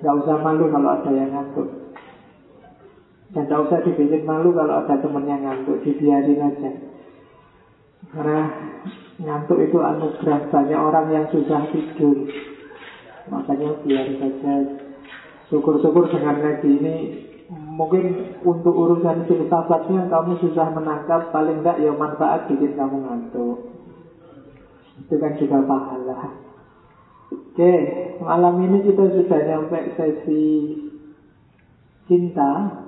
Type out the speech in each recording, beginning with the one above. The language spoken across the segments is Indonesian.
nggak usah malu kalau ada yang ngantuk. Dan tidak usah dibikin malu kalau ada temennya ngantuk, dibiarin aja. Karena ngantuk itu anugerah banyak orang yang susah tidur. Makanya biar saja syukur-syukur dengan ngaji ini mungkin untuk urusan filsafatnya kamu susah menangkap paling tidak ya manfaat bikin kamu ngantuk. Itu kan juga pahala. Oke, malam ini kita sudah nyampe sesi cinta.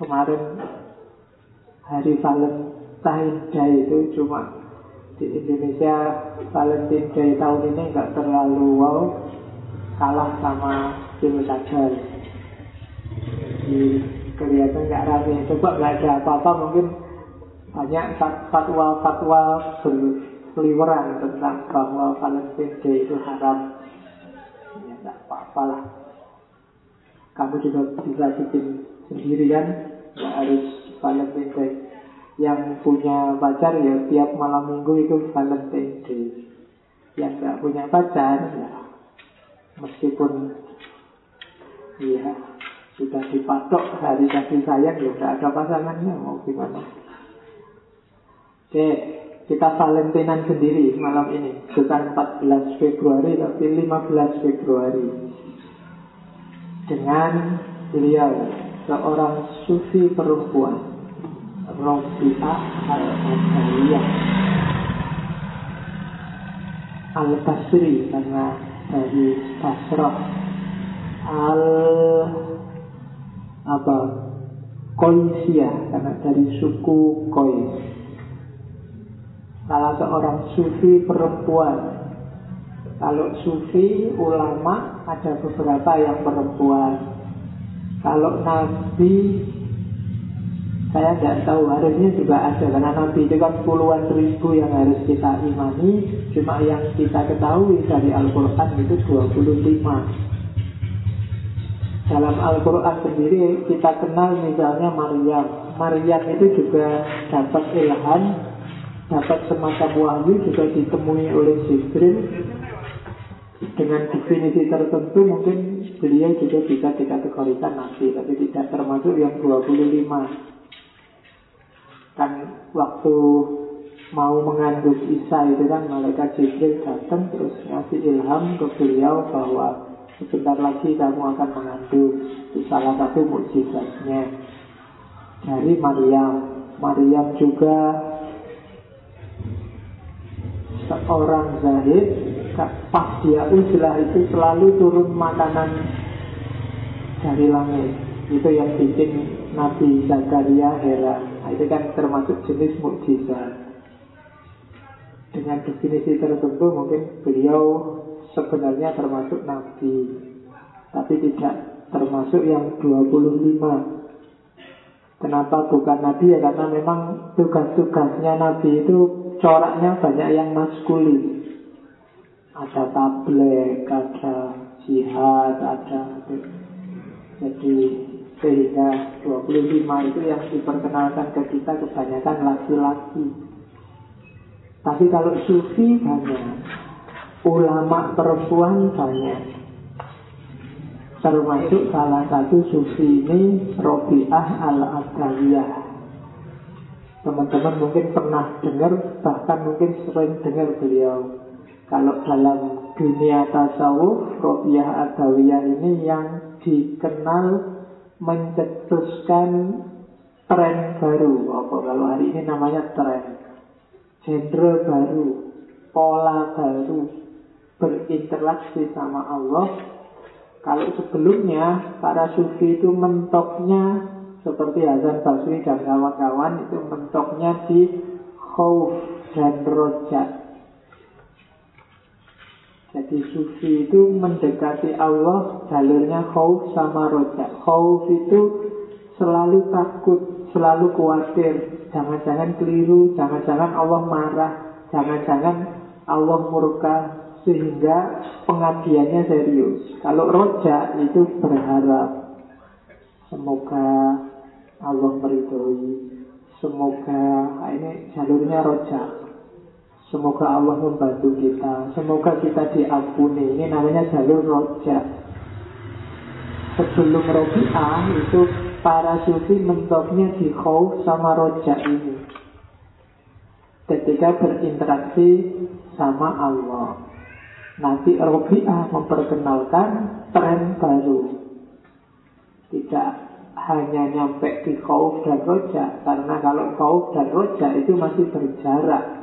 Kemarin hari Valentine Day itu cuma di Indonesia Valentine Day tahun ini nggak terlalu wow, kalah sama pilkada. Jadi kelihatan nggak rame. Coba nggak ada apa-apa mungkin banyak fatwa-fatwa berseliweran tentang bahwa Valentine Day itu haram. Ya nggak apa-apa lah. Kamu juga bisa bikin sendirian, nggak harus Valentine Day yang punya pacar ya tiap malam minggu itu Valentine Day. Yang nggak punya pacar ya meskipun ya sudah dipatok hari kasih sayang ya nggak ada pasangannya mau gimana. Oke, kita Valentinan sendiri malam ini. Bukan 14 Februari tapi 15 Februari. Dengan beliau seorang sufi perempuan Robi'ah al-Adawiyah Al-Basri karena dari Basrah. Al apa? Koisia karena dari suku Kois salah seorang sufi perempuan. Kalau sufi ulama ada beberapa yang perempuan. Kalau nabi saya tidak tahu harusnya juga ada. Karena Nabi itu kan puluhan ribu yang harus kita imani. Cuma yang kita ketahui dari Al-Quran itu 25 dalam Al-Quran sendiri kita kenal misalnya Maryam. Maryam itu juga dapat ilham dapat semacam wahyu juga ditemui oleh Jibril dengan definisi tertentu mungkin beliau juga bisa dikategorikan nabi tapi tidak termasuk yang 25 kan waktu mau mengandung Isa itu kan malaikat Jibril datang terus ngasih ilham ke beliau bahwa sebentar lagi kamu akan mengandung itu salah satu mukjizatnya. Dari Maryam. Maryam juga seorang zahid pas dia uzlah itu selalu turun makanan dari langit itu yang bikin Nabi Zakaria heran Nah, itu kan termasuk jenis mukjizat. Dengan definisi tertentu mungkin beliau sebenarnya termasuk nabi, tapi tidak termasuk yang 25. Kenapa bukan nabi ya karena memang tugas-tugasnya nabi itu coraknya banyak yang maskulin. Ada tablet, ada jihad, ada jadi Sehingga 25 itu yang diperkenalkan ke kita kebanyakan laki-laki. Tapi kalau sufi banyak Ulama perempuan banyak. Termasuk salah satu sufi ini Robiah al-Adawiyah Teman-teman mungkin pernah dengar Bahkan mungkin sering dengar beliau Kalau dalam dunia tasawuf Robiah Adawiyah ini yang dikenal mencetuskan tren baru. Apa kalau hari ini namanya tren? Genre baru, pola baru, berinteraksi sama Allah. Kalau sebelumnya para sufi itu mentoknya seperti Hasan Basri dan kawan-kawan itu mentoknya di khauf dan rojak jadi sufi itu mendekati Allah jalurnya khauf sama roja. Khauf itu selalu takut, selalu khawatir. Jangan-jangan keliru, jangan-jangan Allah marah, jangan-jangan Allah murka sehingga pengabdiannya serius. Kalau roja itu berharap semoga Allah meridhoi, semoga ini jalurnya roja. Semoga Allah membantu kita. Semoga kita diampuni. Ini namanya jalur roja Sebelum robi'ah Itu para sufi mentoknya di khauf sama roja ini. Ketika berinteraksi sama Allah. Nanti robi'ah memperkenalkan tren baru Tidak hanya nyampe di khauf dan roja Karena kalau khauf dan roja itu masih berjarak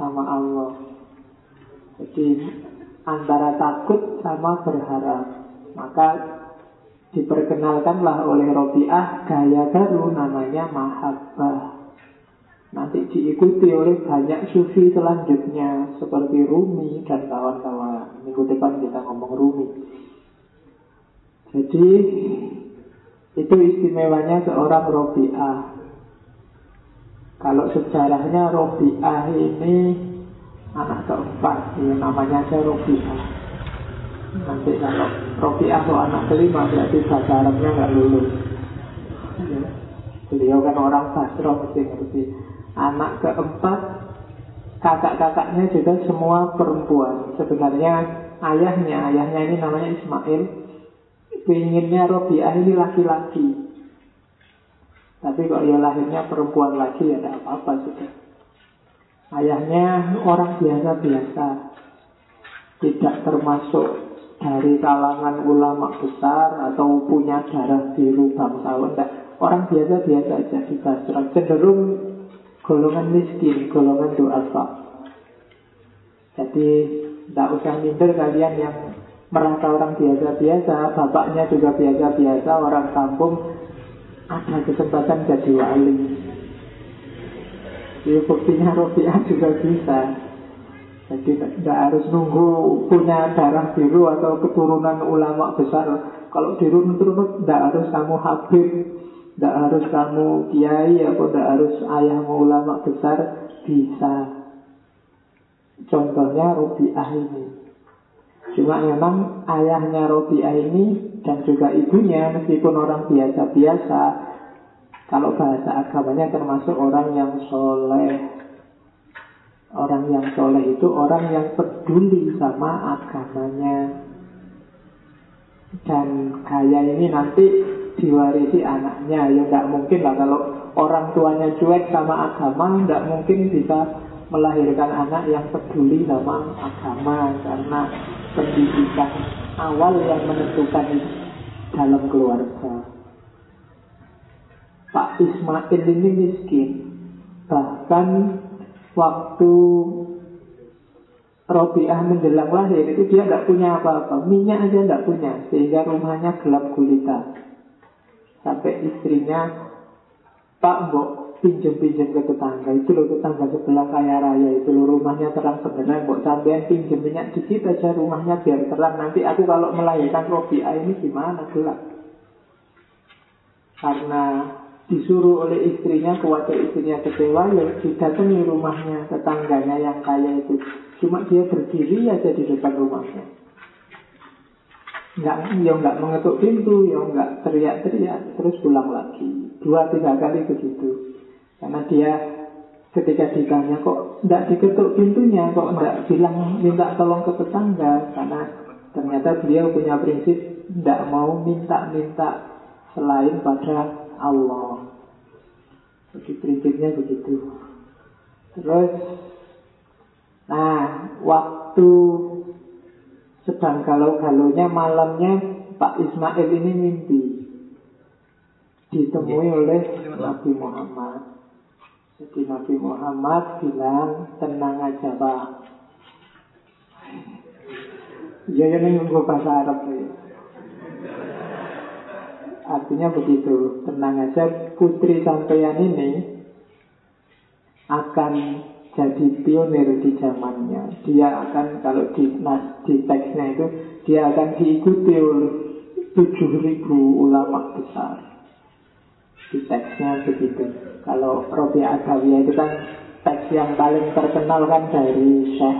sama Allah. Jadi antara takut sama berharap. Maka diperkenalkanlah oleh Robiah gaya baru namanya mahabbah. Nanti diikuti oleh banyak sufi selanjutnya seperti Rumi dan kawan-kawan. Minggu depan kita ngomong Rumi. Jadi itu istimewanya seorang Robiah. Kalau sejarahnya Robi'ah ini anak keempat, ya, namanya saya Robi'ah. Nanti kalau Robi'ah atau anak kelima berarti bahasa Arabnya nggak lulus. Ya. Beliau kan orang Basra mesti ngerti. Anak keempat, kakak-kakaknya juga semua perempuan. Sebenarnya ayahnya, ayahnya ini namanya Ismail. Inginnya Robi'ah ini laki-laki. Tapi kalau dia lahirnya perempuan lagi ya tidak apa-apa sudah. Ayahnya orang biasa-biasa, tidak termasuk dari kalangan ulama besar atau punya darah biru bangsawan. Orang biasa-biasa aja di Basra. Cenderung golongan miskin, golongan duafa. Jadi tidak usah minder kalian yang merasa orang biasa-biasa, bapaknya juga biasa-biasa, orang kampung ada kesempatan jadi wali. Ya buktinya Robiah juga bisa. Jadi tidak harus nunggu punya darah biru atau keturunan ulama besar. Kalau dirunut-runut tidak harus kamu habib, tidak harus kamu kiai atau tidak harus ayahmu ulama besar bisa. Contohnya Robiah ini. Cuma memang ayahnya Robiah ini dan juga ibunya meskipun orang biasa-biasa kalau bahasa agamanya termasuk orang yang soleh. Orang yang soleh itu orang yang peduli sama agamanya. Dan gaya ini nanti diwarisi anaknya. Ya nggak mungkin lah kalau orang tuanya cuek sama agama nggak mungkin bisa melahirkan anak yang peduli sama agama. Karena pendidikan awal yang menentukan dalam keluarga. Pak Ismail ini miskin. Bahkan waktu Robiah menjelang lahir itu dia tidak punya apa-apa. Minyak aja tidak punya. Sehingga rumahnya gelap gulita. Sampai istrinya Pak Mbok pinjam-pinjam ke tetangga. Itu loh tetangga sebelah kaya raya itu loh. Rumahnya terang benderang buat sampean pinjam minyak dikit aja rumahnya biar terang. Nanti aku kalau melahirkan Robiah ini gimana gelap? Karena disuruh oleh istrinya khawatir istrinya kecewa ya didatangi rumahnya tetangganya yang kaya itu. Cuma dia berdiri aja di depan rumahnya. Nggak ya nggak mengetuk pintu, ya nggak teriak-teriak, terus pulang lagi. Dua tiga kali begitu. Karena dia ketika ditanya kok nggak diketuk pintunya, kok nggak bilang minta tolong ke tetangga, karena ternyata beliau punya prinsip nggak mau minta-minta selain pada Allah. Jadi prinsipnya begitu. Terus, nah waktu sedang galau-galaunya malamnya Pak Ismail ini mimpi ditemui iya. oleh Nabi Muhammad. Jadi Nabi Muhammad bilang tenang aja Pak. Ya ya nunggu bahasa Arab ya. Artinya begitu, tenang aja putri sampeyan ini akan jadi pionir di zamannya. Dia akan kalau di nas di teksnya itu dia akan diikuti oleh tujuh ribu ulama besar. Di teksnya begitu. Kalau Robi Adawiyah itu kan teks yang paling terkenal kan dari Syekh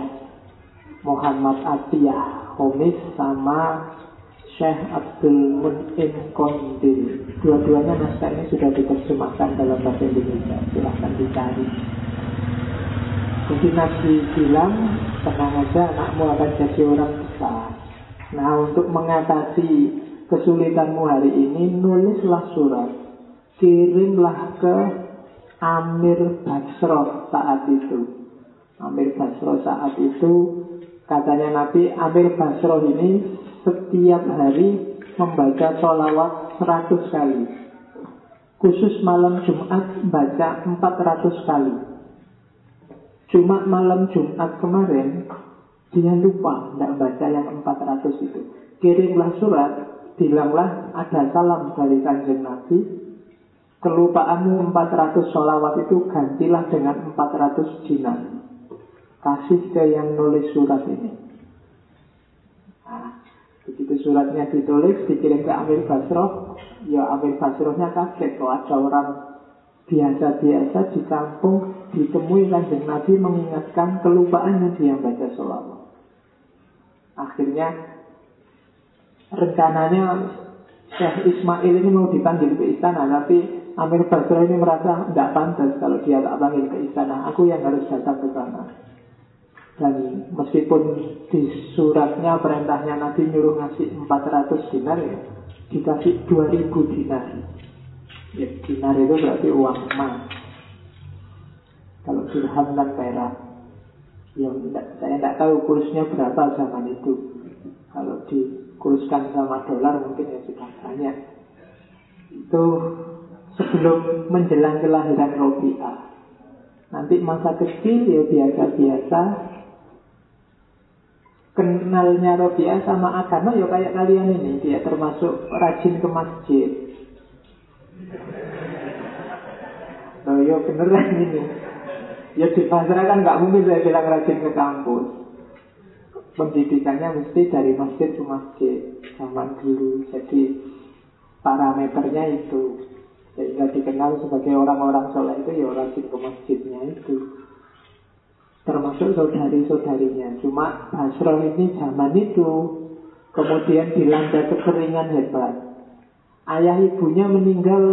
Muhammad Atiyah Homis sama Syekh Abdul Mun'in Kondil. Dua-duanya naskah ini sudah diterjemahkan dalam bahasa Indonesia. Silahkan dicari. Jadi Nabi bilang, tenang aja anakmu akan jadi orang besar. Nah untuk mengatasi kesulitanmu hari ini, nulislah surat. Kirimlah ke Amir Basro saat itu. Amir Basro saat itu, katanya Nabi, Amir Basro ini setiap hari membaca sholawat 100 kali. Khusus malam Jumat baca 400 kali. Cuma malam Jumat kemarin dia lupa tidak baca yang 400 itu. Kirimlah surat, bilanglah ada salam dari kanjeng Nabi. Kelupaanmu 400 sholawat itu gantilah dengan 400 dinar. Kasih ke yang nulis surat ini. Begitu suratnya ditulis, dikirim ke Amir Basroh, ya Amir Basrohnya kaget kok ada orang biasa-biasa di kampung ditemui kanjeng Nabi mengingatkan kelupaannya dia baca sholawat. Akhirnya rencananya Syekh Ismail ini mau dipanggil ke istana, tapi Amir Basra ini merasa tidak pantas kalau dia tak panggil ke istana. Aku yang harus datang ke sana. Dan meskipun di suratnya perintahnya Nabi nyuruh ngasih 400 dinar ya, dikasih 2000 dinar. Ya, dinar itu berarti uang emas. Kalau dirham dan perak. Ya, saya tidak tahu kursnya berapa zaman itu. Kalau dikurskan sama dolar mungkin ya sudah banyak. Itu sebelum menjelang kelahiran Robi'ah. Nanti masa kecil ya biasa-biasa. Kenalnya Robi'ah sama agama ya kayak kalian ini. Dia termasuk rajin ke masjid. Oh ya beneran ini. Ya di pasar kan nggak mungkin saya bilang rajin ke kampus. Pendidikannya mesti dari masjid ke masjid zaman dulu. Jadi parameternya itu sehingga dikenal sebagai orang-orang soleh itu ya rajin ke masjidnya itu. Termasuk saudari-saudarinya. Cuma Basro ini zaman itu kemudian dilanda kekeringan hebat. Ayah ibunya meninggal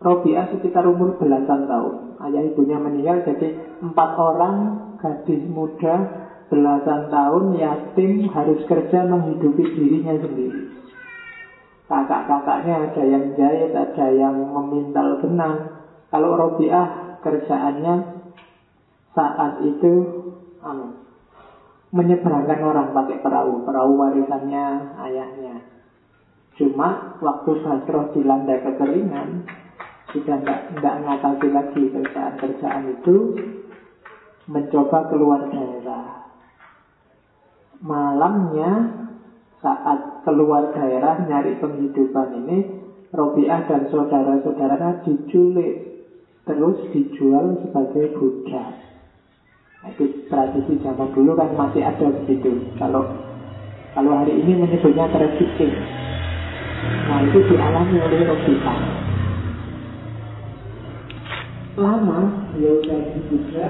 Robiah sekitar umur belasan tahun. Ayah ibunya meninggal jadi empat orang gadis muda belasan tahun yatim harus kerja menghidupi dirinya sendiri. Kakak-kakaknya ada yang jahit, ada yang memintal benang. Kalau Robiah kerjaannya saat itu anu, menyeberangkan orang pakai perahu, perahu warisannya ayahnya. Cuma waktu Basroh dilanda kekeringan, sudah tidak ngatasi lagi kerjaan-kerjaan itu mencoba keluar daerah malamnya saat keluar daerah nyari penghidupan ini Robiah dan saudara-saudaranya diculik terus dijual sebagai budak. Nah, itu tradisi zaman dulu kan masih ada begitu. Kalau kalau hari ini menyebutnya trafficking nah itu dialami oleh Robiah. Lama beliau dari juga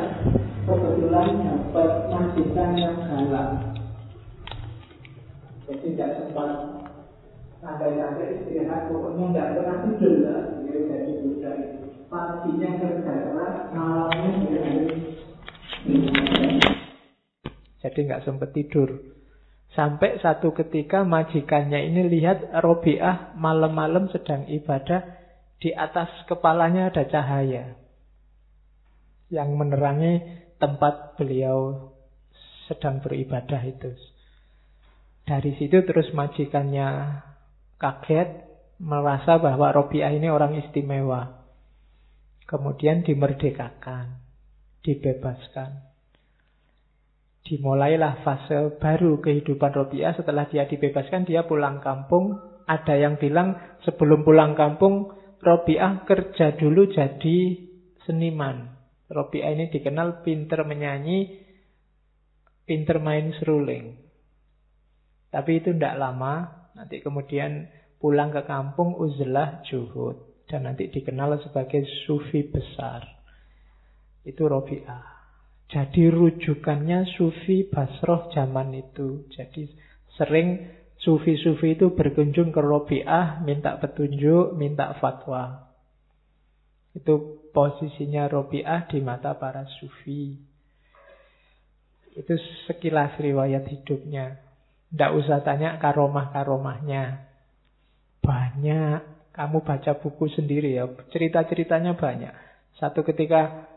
kebetulan dapat majikan yang galak Jadi tidak sempat sampai-sampai istirahat, pokoknya tidak pernah tidur lah. Dia jadi budak itu. Paginya kerja keras, malamnya dia Jadi nggak sempat tidur. Sampai satu ketika majikannya ini lihat Robiah malam-malam sedang ibadah, di atas kepalanya ada cahaya yang menerangi tempat beliau sedang beribadah itu. Dari situ terus majikannya kaget, merasa bahwa Robiah ini orang istimewa. Kemudian dimerdekakan, dibebaskan. Dimulailah fase baru kehidupan Robiah setelah dia dibebaskan, dia pulang kampung. Ada yang bilang sebelum pulang kampung, Robiah kerja dulu jadi seniman. Robiah ini dikenal pinter menyanyi, pinter main seruling. Tapi itu tidak lama, nanti kemudian pulang ke kampung uzlah juhud. Dan nanti dikenal sebagai sufi besar. Itu Robiah. Jadi rujukannya sufi Basroh zaman itu. Jadi sering sufi-sufi itu berkunjung ke Robiah, minta petunjuk, minta fatwa. Itu posisinya Robiah di mata para sufi. Itu sekilas riwayat hidupnya. Tidak usah tanya karomah-karomahnya. Banyak. Kamu baca buku sendiri ya. Cerita-ceritanya banyak. Satu ketika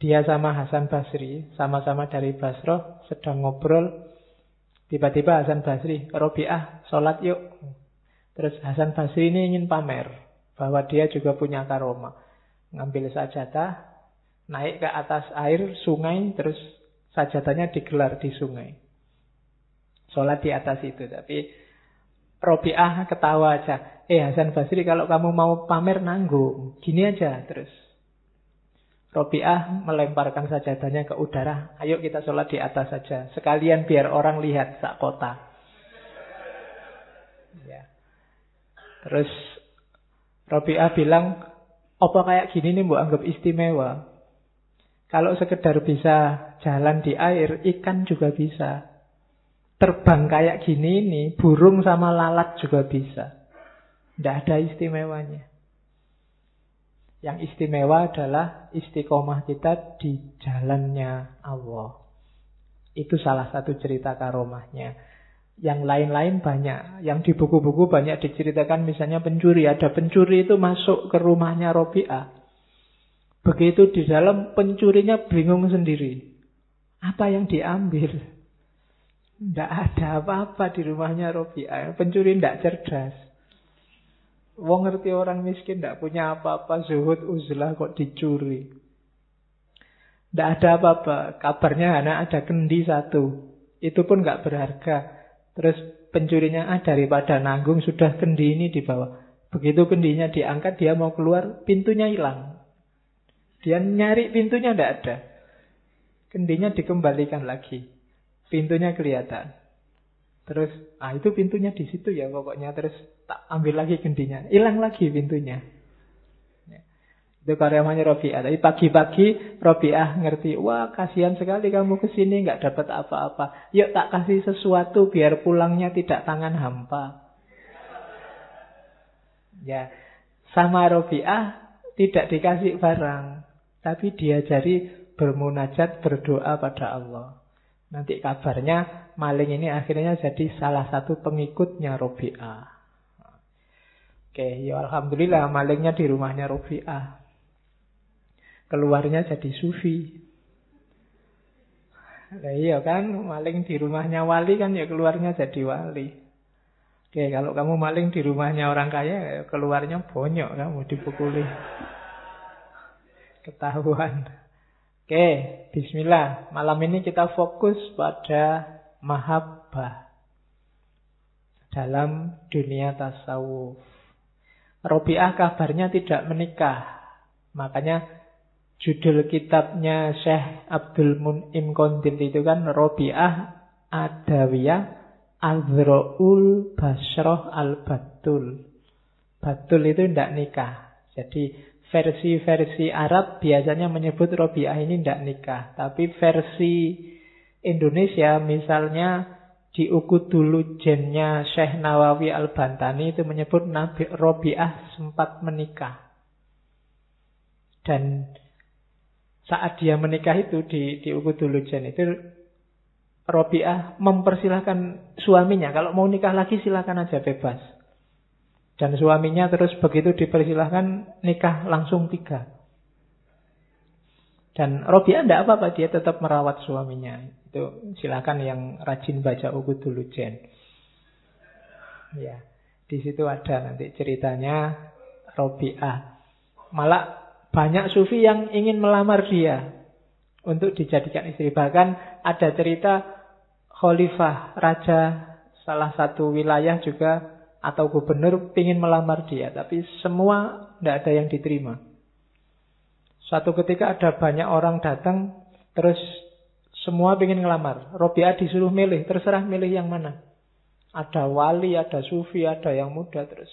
dia sama Hasan Basri, sama-sama dari Basroh, sedang ngobrol. Tiba-tiba Hasan Basri, Robiah, sholat yuk. Terus Hasan Basri ini ingin pamer bahwa dia juga punya karomah ngambil sajadah, naik ke atas air sungai, terus sajadahnya digelar di sungai. Sholat di atas itu. Tapi Robiah ketawa aja. Eh Hasan Basri kalau kamu mau pamer nanggung. Gini aja terus. Robiah melemparkan sajadahnya ke udara. Ayo kita sholat di atas saja. Sekalian biar orang lihat sak kota. Ya. Terus Robiah bilang, apa kayak gini nih mbok anggap istimewa? Kalau sekedar bisa jalan di air, ikan juga bisa. Terbang kayak gini nih, burung sama lalat juga bisa. Tidak ada istimewanya. Yang istimewa adalah istiqomah kita di jalannya Allah. Itu salah satu cerita karomahnya. Yang lain-lain banyak. Yang di buku-buku banyak diceritakan misalnya pencuri. Ada pencuri itu masuk ke rumahnya Robi'ah. Begitu di dalam pencurinya bingung sendiri. Apa yang diambil? Tidak ada apa-apa di rumahnya Robi'ah. Pencuri tidak cerdas. Wong ngerti orang miskin tidak punya apa-apa. Zuhud uzlah kok dicuri. Tidak ada apa-apa. Kabarnya hanya ada kendi satu. Itu pun nggak berharga. Terus pencurinya ah daripada nanggung sudah kendi ini dibawa. Begitu kendinya diangkat dia mau keluar pintunya hilang. Dia nyari pintunya tidak ada. Kendinya dikembalikan lagi. Pintunya kelihatan. Terus, ah itu pintunya di situ ya pokoknya. Terus tak ambil lagi kendinya. Hilang lagi pintunya. Itu karyawannya Robiah. Tapi pagi-pagi Robiah ngerti, wah kasihan sekali kamu ke sini nggak dapat apa-apa. Yuk tak kasih sesuatu biar pulangnya tidak tangan hampa. Ya, sama Robiah tidak dikasih barang, tapi diajari bermunajat berdoa pada Allah. Nanti kabarnya maling ini akhirnya jadi salah satu pengikutnya Robiah. Oke, ya Alhamdulillah malingnya di rumahnya Robiah keluarnya jadi sufi. Nah, iya kan, maling di rumahnya wali kan ya keluarnya jadi wali. Oke, kalau kamu maling di rumahnya orang kaya, ya keluarnya bonyok kamu dipukuli. Ketahuan. Oke, bismillah. Malam ini kita fokus pada mahabbah dalam dunia tasawuf. Robiah kabarnya tidak menikah. Makanya Judul kitabnya Syekh Abdul Mun'im Kondil itu kan Robiah Adawiyah Azra'ul Basroh Al-Batul. Batul itu tidak nikah. Jadi versi-versi Arab biasanya menyebut Robiah ini tidak nikah. Tapi versi Indonesia misalnya di dulu jennya Syekh Nawawi Al-Bantani itu menyebut Nabi Robiah sempat menikah. Dan saat dia menikah itu di, di dulu jen itu Robiah mempersilahkan suaminya. Kalau mau nikah lagi silakan aja bebas. Dan suaminya terus begitu dipersilahkan nikah langsung tiga. Dan Robiah tidak apa-apa, dia tetap merawat suaminya. Itu silakan yang rajin baca dulu Jen. Ya, di situ ada nanti ceritanya Robiah. Malah banyak sufi yang ingin melamar dia untuk dijadikan istri. Bahkan ada cerita khalifah, raja salah satu wilayah juga atau gubernur ingin melamar dia, tapi semua tidak ada yang diterima. Suatu ketika ada banyak orang datang, terus semua ingin ngelamar. Robiah disuruh milih, terserah milih yang mana. Ada wali, ada sufi, ada yang muda. Terus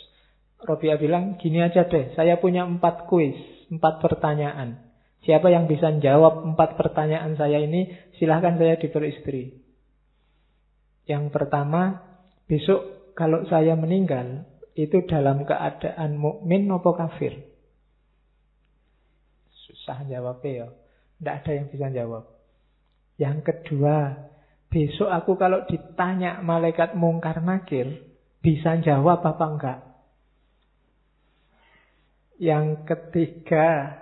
Robiah bilang, gini aja deh, saya punya empat kuis, empat pertanyaan. Siapa yang bisa jawab empat pertanyaan saya ini, silahkan saya diberi istri. Yang pertama, besok kalau saya meninggal, itu dalam keadaan mukmin nopo kafir? Susah jawabnya ya. Tidak ada yang bisa jawab. Yang kedua, besok aku kalau ditanya malaikat mungkar nakir, bisa jawab apa enggak? Yang ketiga,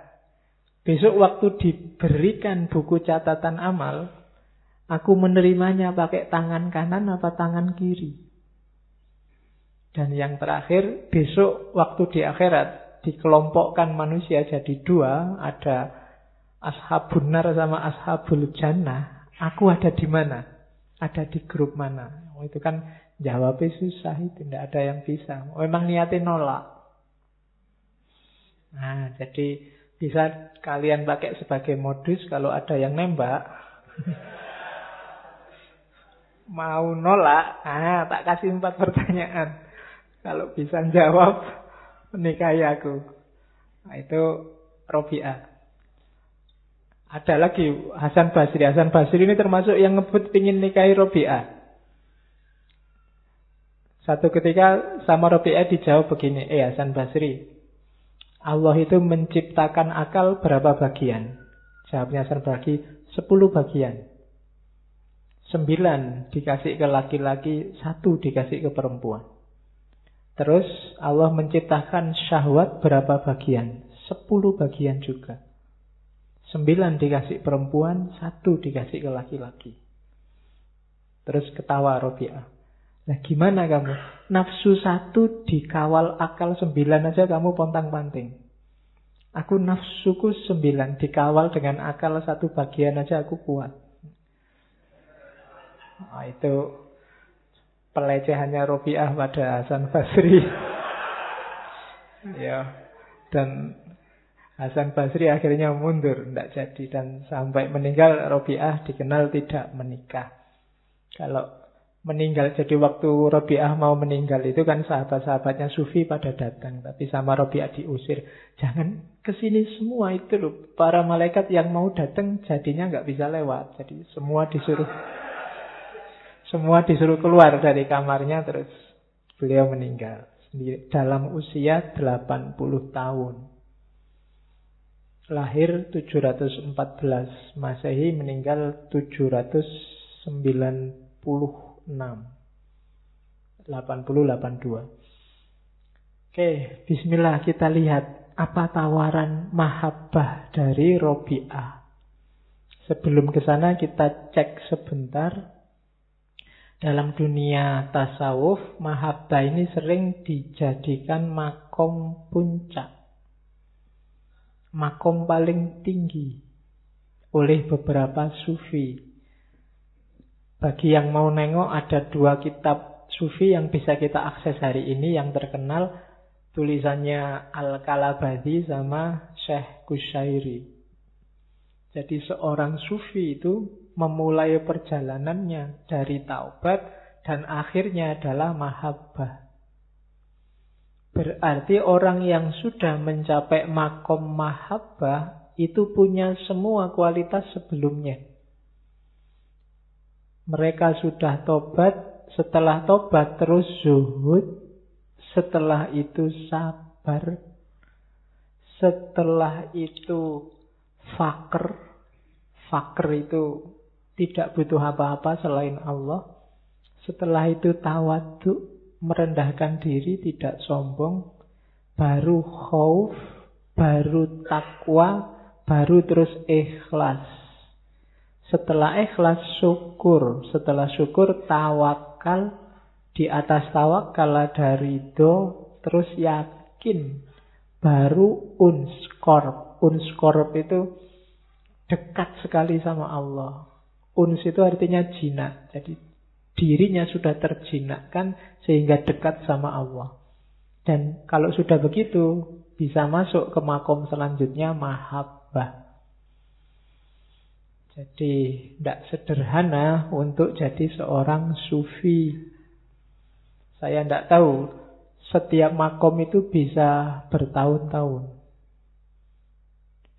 besok waktu diberikan buku catatan amal, Aku menerimanya pakai tangan kanan apa tangan kiri. Dan yang terakhir, besok waktu di akhirat dikelompokkan manusia jadi dua, ada ashabun nar sama ashabul jannah. Aku ada di mana? Ada di grup mana? Oh, itu kan jawabnya susah itu, tidak ada yang bisa. Memang niatin nolak. Nah, jadi bisa kalian pakai sebagai modus kalau ada yang nembak. mau nolak, ah tak kasih empat pertanyaan. Kalau bisa jawab, menikahi aku. Nah, itu Robi'ah. Ada lagi Hasan Basri. Hasan Basri ini termasuk yang ngebut pingin nikahi Robi'ah. Satu ketika sama Robi'ah dijawab begini, eh Hasan Basri, Allah itu menciptakan akal berapa bagian? Jawabnya Hasan Basri, sepuluh bagian. Sembilan dikasih ke laki-laki, satu dikasih ke perempuan. Terus Allah menciptakan syahwat berapa bagian? Sepuluh bagian juga. Sembilan dikasih perempuan, satu dikasih ke laki-laki. Terus ketawa Robi'ah. Nah gimana kamu? Nafsu satu dikawal akal sembilan aja kamu pontang-panting. Aku nafsuku sembilan dikawal dengan akal satu bagian aja aku kuat. Nah, itu pelecehannya Robiah pada Hasan Basri. ya. Dan Hasan Basri akhirnya mundur, tidak jadi dan sampai meninggal Robiah dikenal tidak menikah. Kalau meninggal jadi waktu Robiah mau meninggal itu kan sahabat-sahabatnya Sufi pada datang, tapi sama Robiah diusir. Jangan ke sini semua itu loh. Para malaikat yang mau datang jadinya nggak bisa lewat, jadi semua disuruh semua disuruh keluar dari kamarnya terus beliau meninggal dalam usia 80 tahun. Lahir 714 Masehi meninggal 796 80 82. Oke, bismillah kita lihat apa tawaran mahabbah dari Robi'ah. Sebelum ke sana kita cek sebentar dalam dunia tasawuf, mahabbah ini sering dijadikan makom puncak. Makom paling tinggi oleh beberapa sufi. Bagi yang mau nengok ada dua kitab sufi yang bisa kita akses hari ini yang terkenal tulisannya Al-Kalabadi sama Syekh Kusyairi. Jadi seorang sufi itu memulai perjalanannya dari taubat dan akhirnya adalah mahabbah. Berarti orang yang sudah mencapai makom mahabbah itu punya semua kualitas sebelumnya. Mereka sudah tobat, setelah tobat terus zuhud, setelah itu sabar, setelah itu fakir. Fakir itu tidak butuh apa-apa selain Allah. Setelah itu tawadu, merendahkan diri, tidak sombong. Baru khauf, baru takwa, baru terus ikhlas. Setelah ikhlas syukur, setelah syukur tawakal, di atas tawakal ada ridho, terus yakin. Baru unskorp. Unskorp itu dekat sekali sama Allah. Uns itu artinya jinak. Jadi dirinya sudah terjinakkan sehingga dekat sama Allah. Dan kalau sudah begitu, bisa masuk ke makom selanjutnya mahabbah. Jadi tidak sederhana untuk jadi seorang sufi. Saya tidak tahu setiap makom itu bisa bertahun-tahun.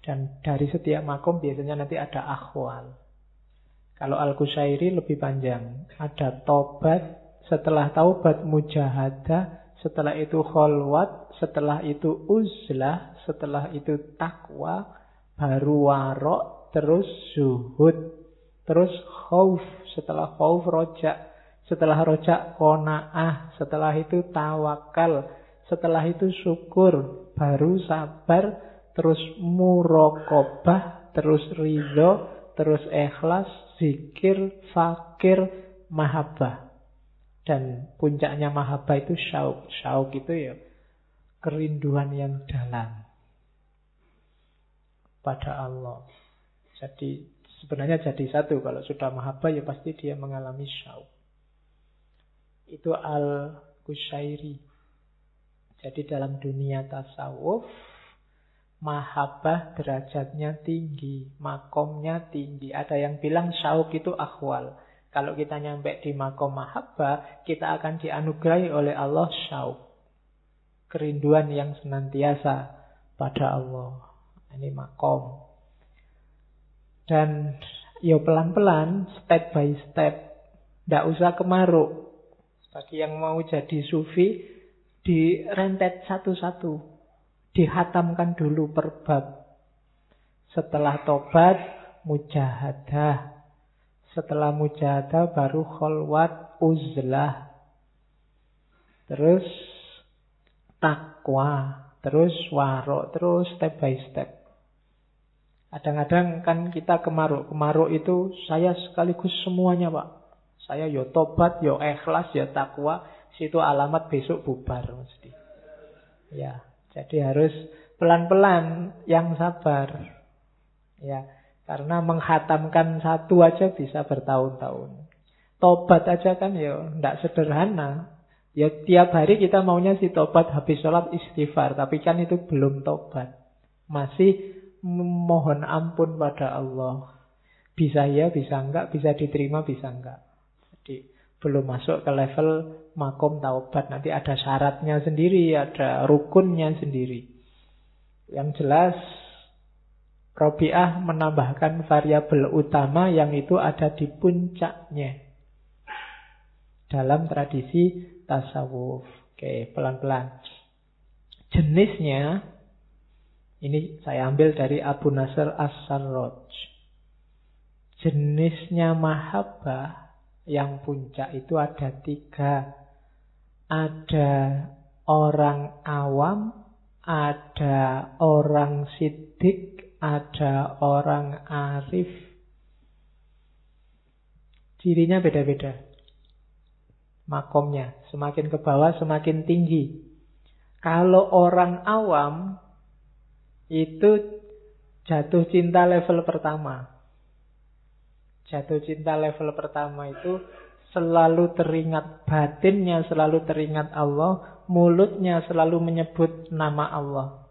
Dan dari setiap makom biasanya nanti ada akhwal. Kalau Al-Qusairi lebih panjang. Ada tobat, setelah taubat mujahadah, setelah itu kholwat, setelah itu uzlah, setelah itu takwa, baru warok, terus zuhud, terus khauf, setelah khauf rojak, setelah rojak kona'ah, setelah itu tawakal, setelah itu syukur, baru sabar, terus murokobah, terus ridho, terus ikhlas, zikir, fakir, mahabbah. Dan puncaknya mahabbah itu syauk. Syauk itu ya kerinduan yang dalam pada Allah. Jadi sebenarnya jadi satu. Kalau sudah mahabbah ya pasti dia mengalami syauk. Itu al-Kushairi. Jadi dalam dunia tasawuf mahabbah derajatnya tinggi, makomnya tinggi. Ada yang bilang syauk itu akhwal. Kalau kita nyampe di makom mahabbah, kita akan dianugerahi oleh Allah syauk. Kerinduan yang senantiasa pada Allah. Ini makom. Dan ya pelan-pelan, step by step. Tidak usah kemaruk. Bagi yang mau jadi sufi, direntet satu-satu dihatamkan dulu per bab. Setelah tobat, mujahadah. Setelah mujahadah baru kholwat uzlah. Terus takwa. Terus warok. Terus step by step. Kadang-kadang kan kita kemaruk. Kemaruk itu saya sekaligus semuanya pak. Saya yo tobat, yo ikhlas, yo takwa. Situ alamat besok bubar mesti. Ya, jadi harus pelan-pelan yang sabar. Ya, karena menghatamkan satu aja bisa bertahun-tahun. Tobat aja kan ya tidak sederhana. Ya tiap hari kita maunya si tobat habis sholat istighfar. Tapi kan itu belum tobat. Masih mohon ampun pada Allah. Bisa ya, bisa enggak, bisa diterima, bisa enggak. Jadi belum masuk ke level makom taubat. Nanti ada syaratnya sendiri, ada rukunnya sendiri. Yang jelas, Robiah menambahkan variabel utama yang itu ada di puncaknya. Dalam tradisi tasawuf. Oke, pelan-pelan. Jenisnya, ini saya ambil dari Abu Nasr As-Sarraj. Jenisnya mahabbah yang puncak itu ada tiga. Ada orang awam, ada orang sidik, ada orang arif. Cirinya beda-beda. Makomnya semakin ke bawah semakin tinggi. Kalau orang awam itu jatuh cinta level pertama. Jatuh cinta level pertama itu selalu teringat batinnya, selalu teringat Allah, mulutnya selalu menyebut nama Allah.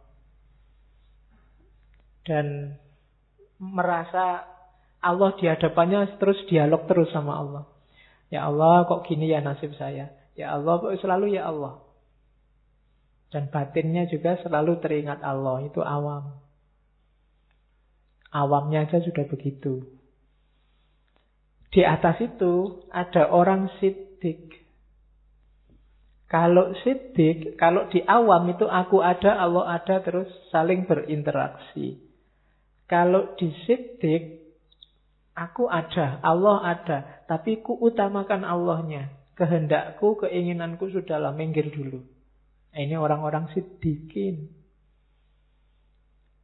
Dan merasa Allah di hadapannya terus dialog terus sama Allah. Ya Allah, kok gini ya nasib saya? Ya Allah, kok selalu ya Allah. Dan batinnya juga selalu teringat Allah. Itu awam. Awamnya aja sudah begitu. Di atas itu ada orang sidik. Kalau sidik, kalau di awam itu aku ada, Allah ada, terus saling berinteraksi. Kalau di sidik, aku ada, Allah ada, tapi ku utamakan Allahnya. Kehendakku, keinginanku sudahlah minggir dulu. Nah, ini orang-orang sidikin.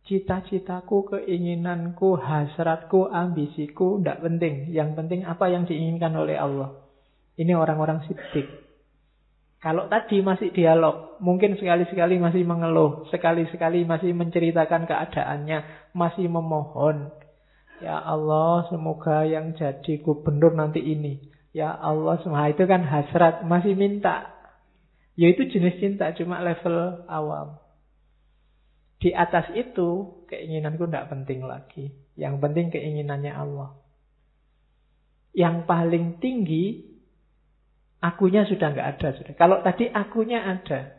Cita-citaku, keinginanku, hasratku, ambisiku, tidak penting. Yang penting apa yang diinginkan oleh Allah. Ini orang-orang sidik. Kalau tadi masih dialog, mungkin sekali-sekali masih mengeluh, sekali-sekali masih menceritakan keadaannya, masih memohon. Ya Allah, semoga yang jadi gubernur nanti ini. Ya Allah, semua itu kan hasrat, masih minta. Ya itu jenis cinta, cuma level awam. Di atas itu, keinginanku tidak penting lagi. Yang penting keinginannya Allah. Yang paling tinggi Akunya sudah nggak ada. Sudah. Kalau tadi akunya ada.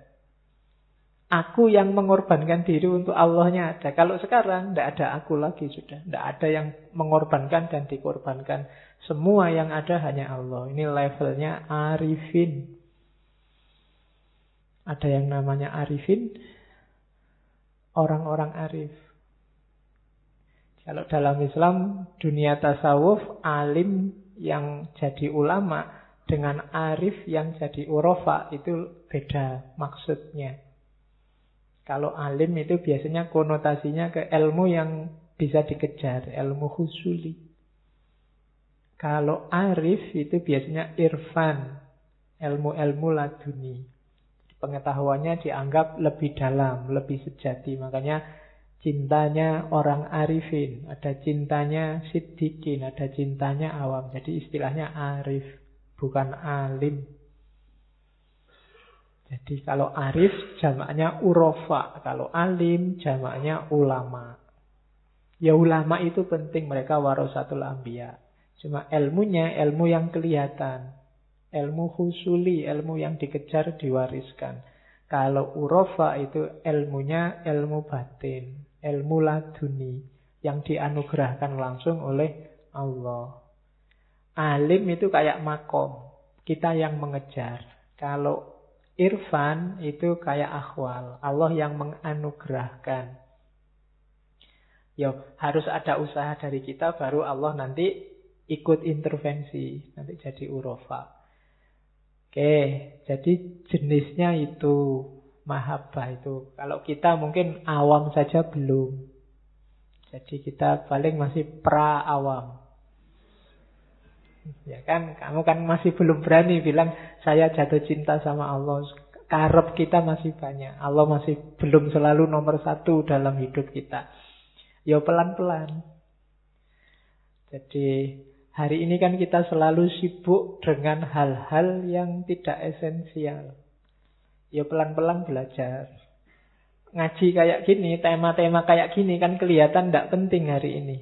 Aku yang mengorbankan diri untuk Allahnya ada. Kalau sekarang tidak ada aku lagi sudah. Tidak ada yang mengorbankan dan dikorbankan. Semua yang ada hanya Allah. Ini levelnya arifin. Ada yang namanya arifin. Orang-orang arif. Kalau dalam Islam, dunia tasawuf, alim yang jadi ulama, dengan arif yang jadi urofa itu beda maksudnya. Kalau alim itu biasanya konotasinya ke ilmu yang bisa dikejar, ilmu husuli. Kalau arif itu biasanya irfan, ilmu-ilmu laduni. Pengetahuannya dianggap lebih dalam, lebih sejati. Makanya cintanya orang arifin, ada cintanya siddiqin, ada cintanya awam. Jadi istilahnya arif bukan alim. Jadi kalau arif jamaknya urofa, kalau alim jamaknya ulama. Ya ulama itu penting, mereka warasatul ambiya. Cuma ilmunya ilmu yang kelihatan. Ilmu husuli, ilmu yang dikejar, diwariskan. Kalau urofa itu ilmunya ilmu batin, ilmu laduni yang dianugerahkan langsung oleh Allah. Alim itu kayak makom. Kita yang mengejar. Kalau irfan itu kayak akhwal. Allah yang menganugerahkan. Yo, harus ada usaha dari kita baru Allah nanti ikut intervensi. Nanti jadi urofa. Oke, jadi jenisnya itu mahabbah itu. Kalau kita mungkin awam saja belum. Jadi kita paling masih pra awam. Ya kan, kamu kan masih belum berani bilang saya jatuh cinta sama Allah. Karep kita masih banyak. Allah masih belum selalu nomor satu dalam hidup kita. Ya pelan-pelan. Jadi hari ini kan kita selalu sibuk dengan hal-hal yang tidak esensial. Ya pelan-pelan belajar. Ngaji kayak gini, tema-tema kayak gini kan kelihatan tidak penting hari ini.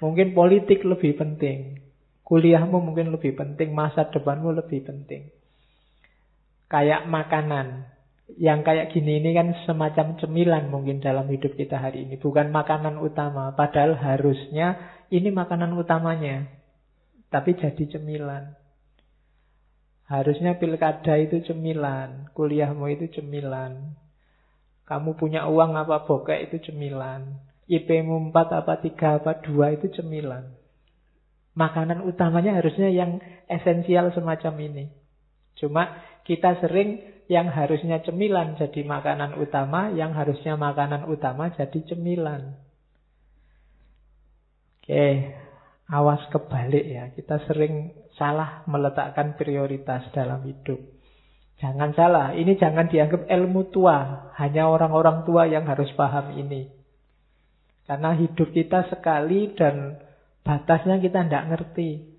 Mungkin politik lebih penting. Kuliahmu mungkin lebih penting. Masa depanmu lebih penting. Kayak makanan. Yang kayak gini ini kan semacam cemilan mungkin dalam hidup kita hari ini. Bukan makanan utama. Padahal harusnya ini makanan utamanya. Tapi jadi cemilan. Harusnya pilkada itu cemilan. Kuliahmu itu cemilan. Kamu punya uang apa bokeh itu cemilan. IP-mu 4 apa 3 apa 2 itu cemilan. Makanan utamanya harusnya yang esensial semacam ini. Cuma kita sering yang harusnya cemilan jadi makanan utama, yang harusnya makanan utama jadi cemilan. Oke, awas kebalik ya. Kita sering salah meletakkan prioritas dalam hidup. Jangan salah, ini jangan dianggap ilmu tua. Hanya orang-orang tua yang harus paham ini. Karena hidup kita sekali dan batasnya kita tidak ngerti.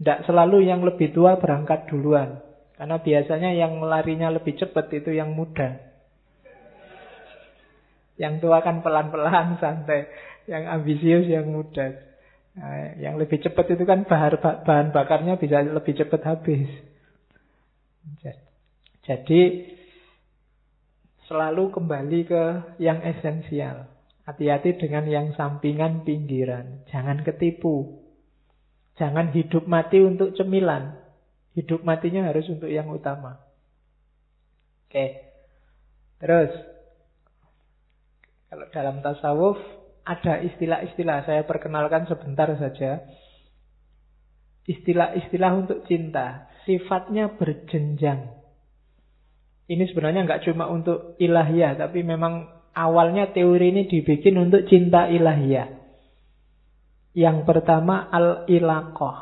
Tidak selalu yang lebih tua berangkat duluan. Karena biasanya yang larinya lebih cepat itu yang muda. Yang tua kan pelan-pelan, santai. Yang ambisius, yang muda. Nah, yang lebih cepat itu kan bahan, bahan bakarnya bisa lebih cepat habis. Jadi, selalu kembali ke yang esensial. Hati-hati dengan yang sampingan pinggiran. Jangan ketipu. Jangan hidup mati untuk cemilan. Hidup matinya harus untuk yang utama. Oke. Terus. Kalau dalam tasawuf ada istilah-istilah. Saya perkenalkan sebentar saja. Istilah-istilah untuk cinta. Sifatnya berjenjang. Ini sebenarnya nggak cuma untuk ilahiyah. Tapi memang awalnya teori ini dibikin untuk cinta ilahiyah. Yang pertama al-ilaqoh.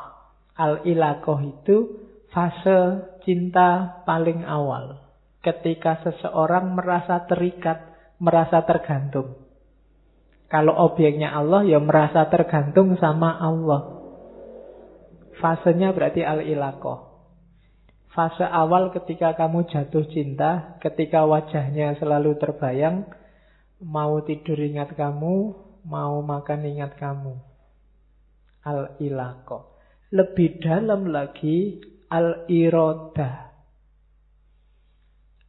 Al-ilaqoh itu fase cinta paling awal. Ketika seseorang merasa terikat, merasa tergantung. Kalau objeknya Allah, ya merasa tergantung sama Allah. Fasenya berarti al-ilaqoh. Fase awal ketika kamu jatuh cinta, ketika wajahnya selalu terbayang, mau tidur ingat kamu, mau makan ingat kamu al-ilaqah. Lebih dalam lagi al-irodah.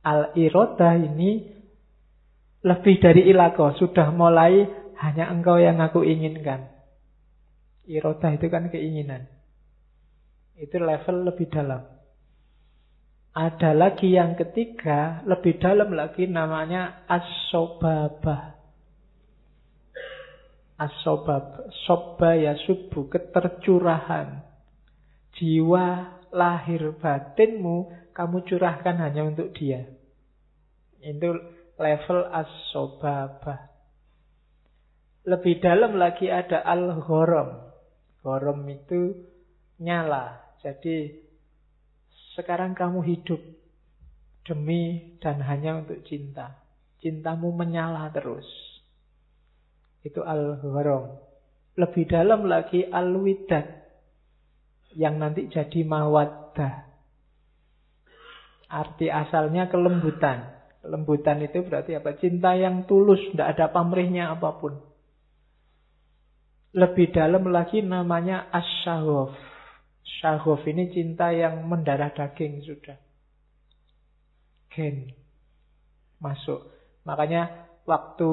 Al-irodah ini lebih dari ilaqah. Sudah mulai hanya engkau yang aku inginkan. Irodah itu kan keinginan. Itu level lebih dalam. Ada lagi yang ketiga, lebih dalam lagi namanya as-sobabah. Asobab, soba ya subuh, ketercurahan. Jiwa lahir batinmu, kamu curahkan hanya untuk dia. Itu level asobabah. Lebih dalam lagi ada al-ghorom. Ghorom itu nyala. Jadi sekarang kamu hidup demi dan hanya untuk cinta. Cintamu menyala terus. Itu al-gharam. Lebih dalam lagi al-widad. Yang nanti jadi mawaddah. Arti asalnya kelembutan. Kelembutan itu berarti apa? Cinta yang tulus, tidak ada pamrihnya apa pun. Lebih dalam lagi namanya asyahov. Syahov ini cinta yang mendarah daging sudah. Gen. Masuk. Makanya waktu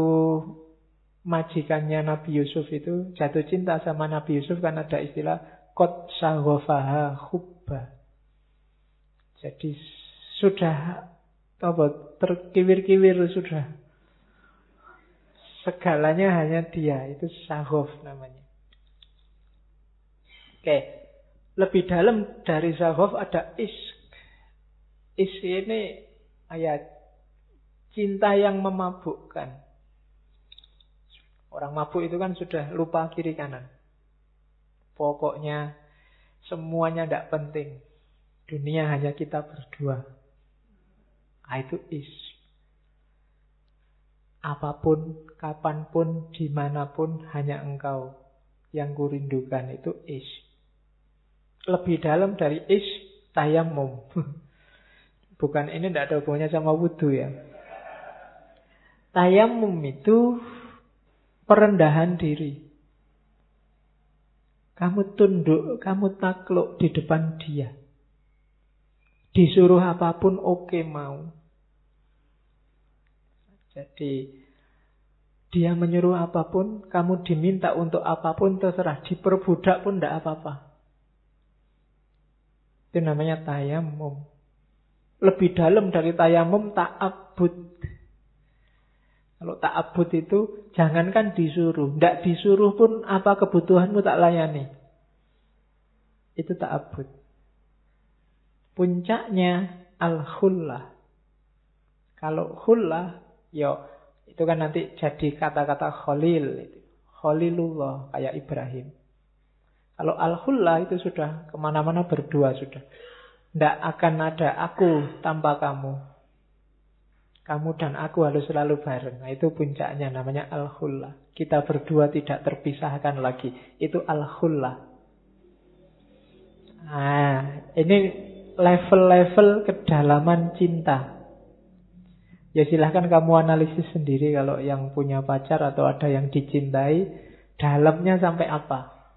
majikannya Nabi Yusuf itu jatuh cinta sama Nabi Yusuf kan ada istilah kot sahofaha hubba. Jadi sudah apa terkiwir-kiwir sudah. Segalanya hanya dia, itu sahof namanya. Oke, lebih dalam dari sahof ada isk. Isk ini ayat cinta yang memabukkan. Orang mabuk itu kan sudah lupa kiri kanan. Pokoknya semuanya tidak penting. Dunia hanya kita berdua. Nah, itu is. Apa pun, kapan pun, di mana pun, hanya engkau yang kurindukan itu is. Lebih dalam dari is, tayamum. Bukan ini tidak ada hubungannya sama wudhu ya. Tayamum itu perendahan diri. Kamu tunduk, kamu takluk di depan dia. Disuruh apa pun oke okay, mau. Jadi dia menyuruh apa pun, kamu diminta untuk apa pun terserah. Diperbudak pun tidak apa-apa. Itu namanya tayamum. Lebih dalam dari tayamum ta'abud. Kalau tak abut itu jangankan disuruh, tidak disuruh pun apa kebutuhanmu tak layani. Itu tak abut. Puncaknya al-khullah. Kalau khullah, yo ya, itu kan nanti jadi kata-kata khalil. Khalilullah kayak Ibrahim. Kalau al-khullah itu sudah ke mana-mana berdua sudah. Tidak akan ada aku tanpa kamu. Kamu dan aku harus selalu bareng. Nah, itu puncaknya namanya al-khullah. Kita berdua tidak terpisahkan lagi. Itu al-khullah. Nah, ini level-level kedalaman cinta. Ya silahkan kamu analisis sendiri kalau yang punya pacar atau ada yang dicintai. Dalamnya sampai apa?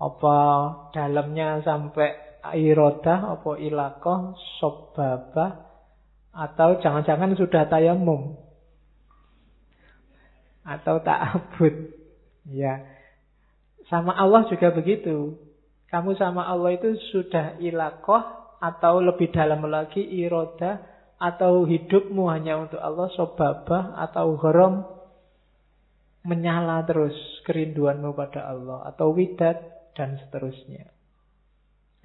Apa dalamnya sampai irodah, apa ilakoh, sobabah, atau jangan-jangan sudah tayamum. Atau tak abud. Ya. Sama Allah juga begitu. Kamu sama Allah itu sudah ilakoh atau lebih dalam lagi iroda atau hidupmu hanya untuk Allah sobabah atau gharam menyala terus kerinduanmu pada Allah atau widat dan seterusnya.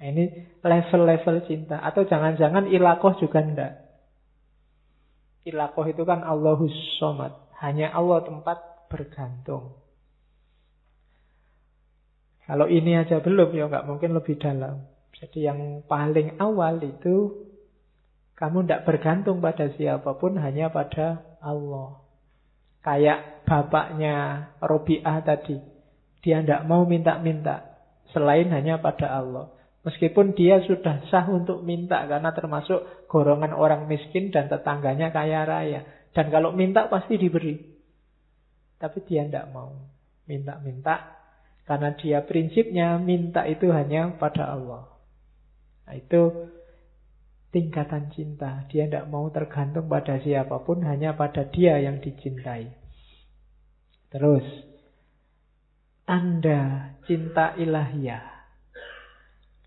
Nah, ini level-level cinta atau jangan-jangan ilakoh juga enggak. Ilakoh itu kan Allahus somad, hanya Allah tempat bergantung. Kalau ini aja belum, ya nggak mungkin lebih dalam. Jadi yang paling awal itu kamu tidak bergantung pada siapa pun, hanya pada Allah. Kayak bapaknya Robiah tadi. Dia tidak mau minta-minta. Selain hanya pada Allah. Meskipun dia sudah sah untuk minta karena termasuk golongan orang miskin dan tetangganya kaya raya. Dan kalau minta pasti diberi. Tapi dia tidak mau minta-minta karena dia prinsipnya minta itu hanya pada Allah. Nah, itu tingkatan cinta. Dia tidak mau tergantung pada siapa pun, hanya pada dia yang dicintai. Terus, tanda cinta ilahiyah.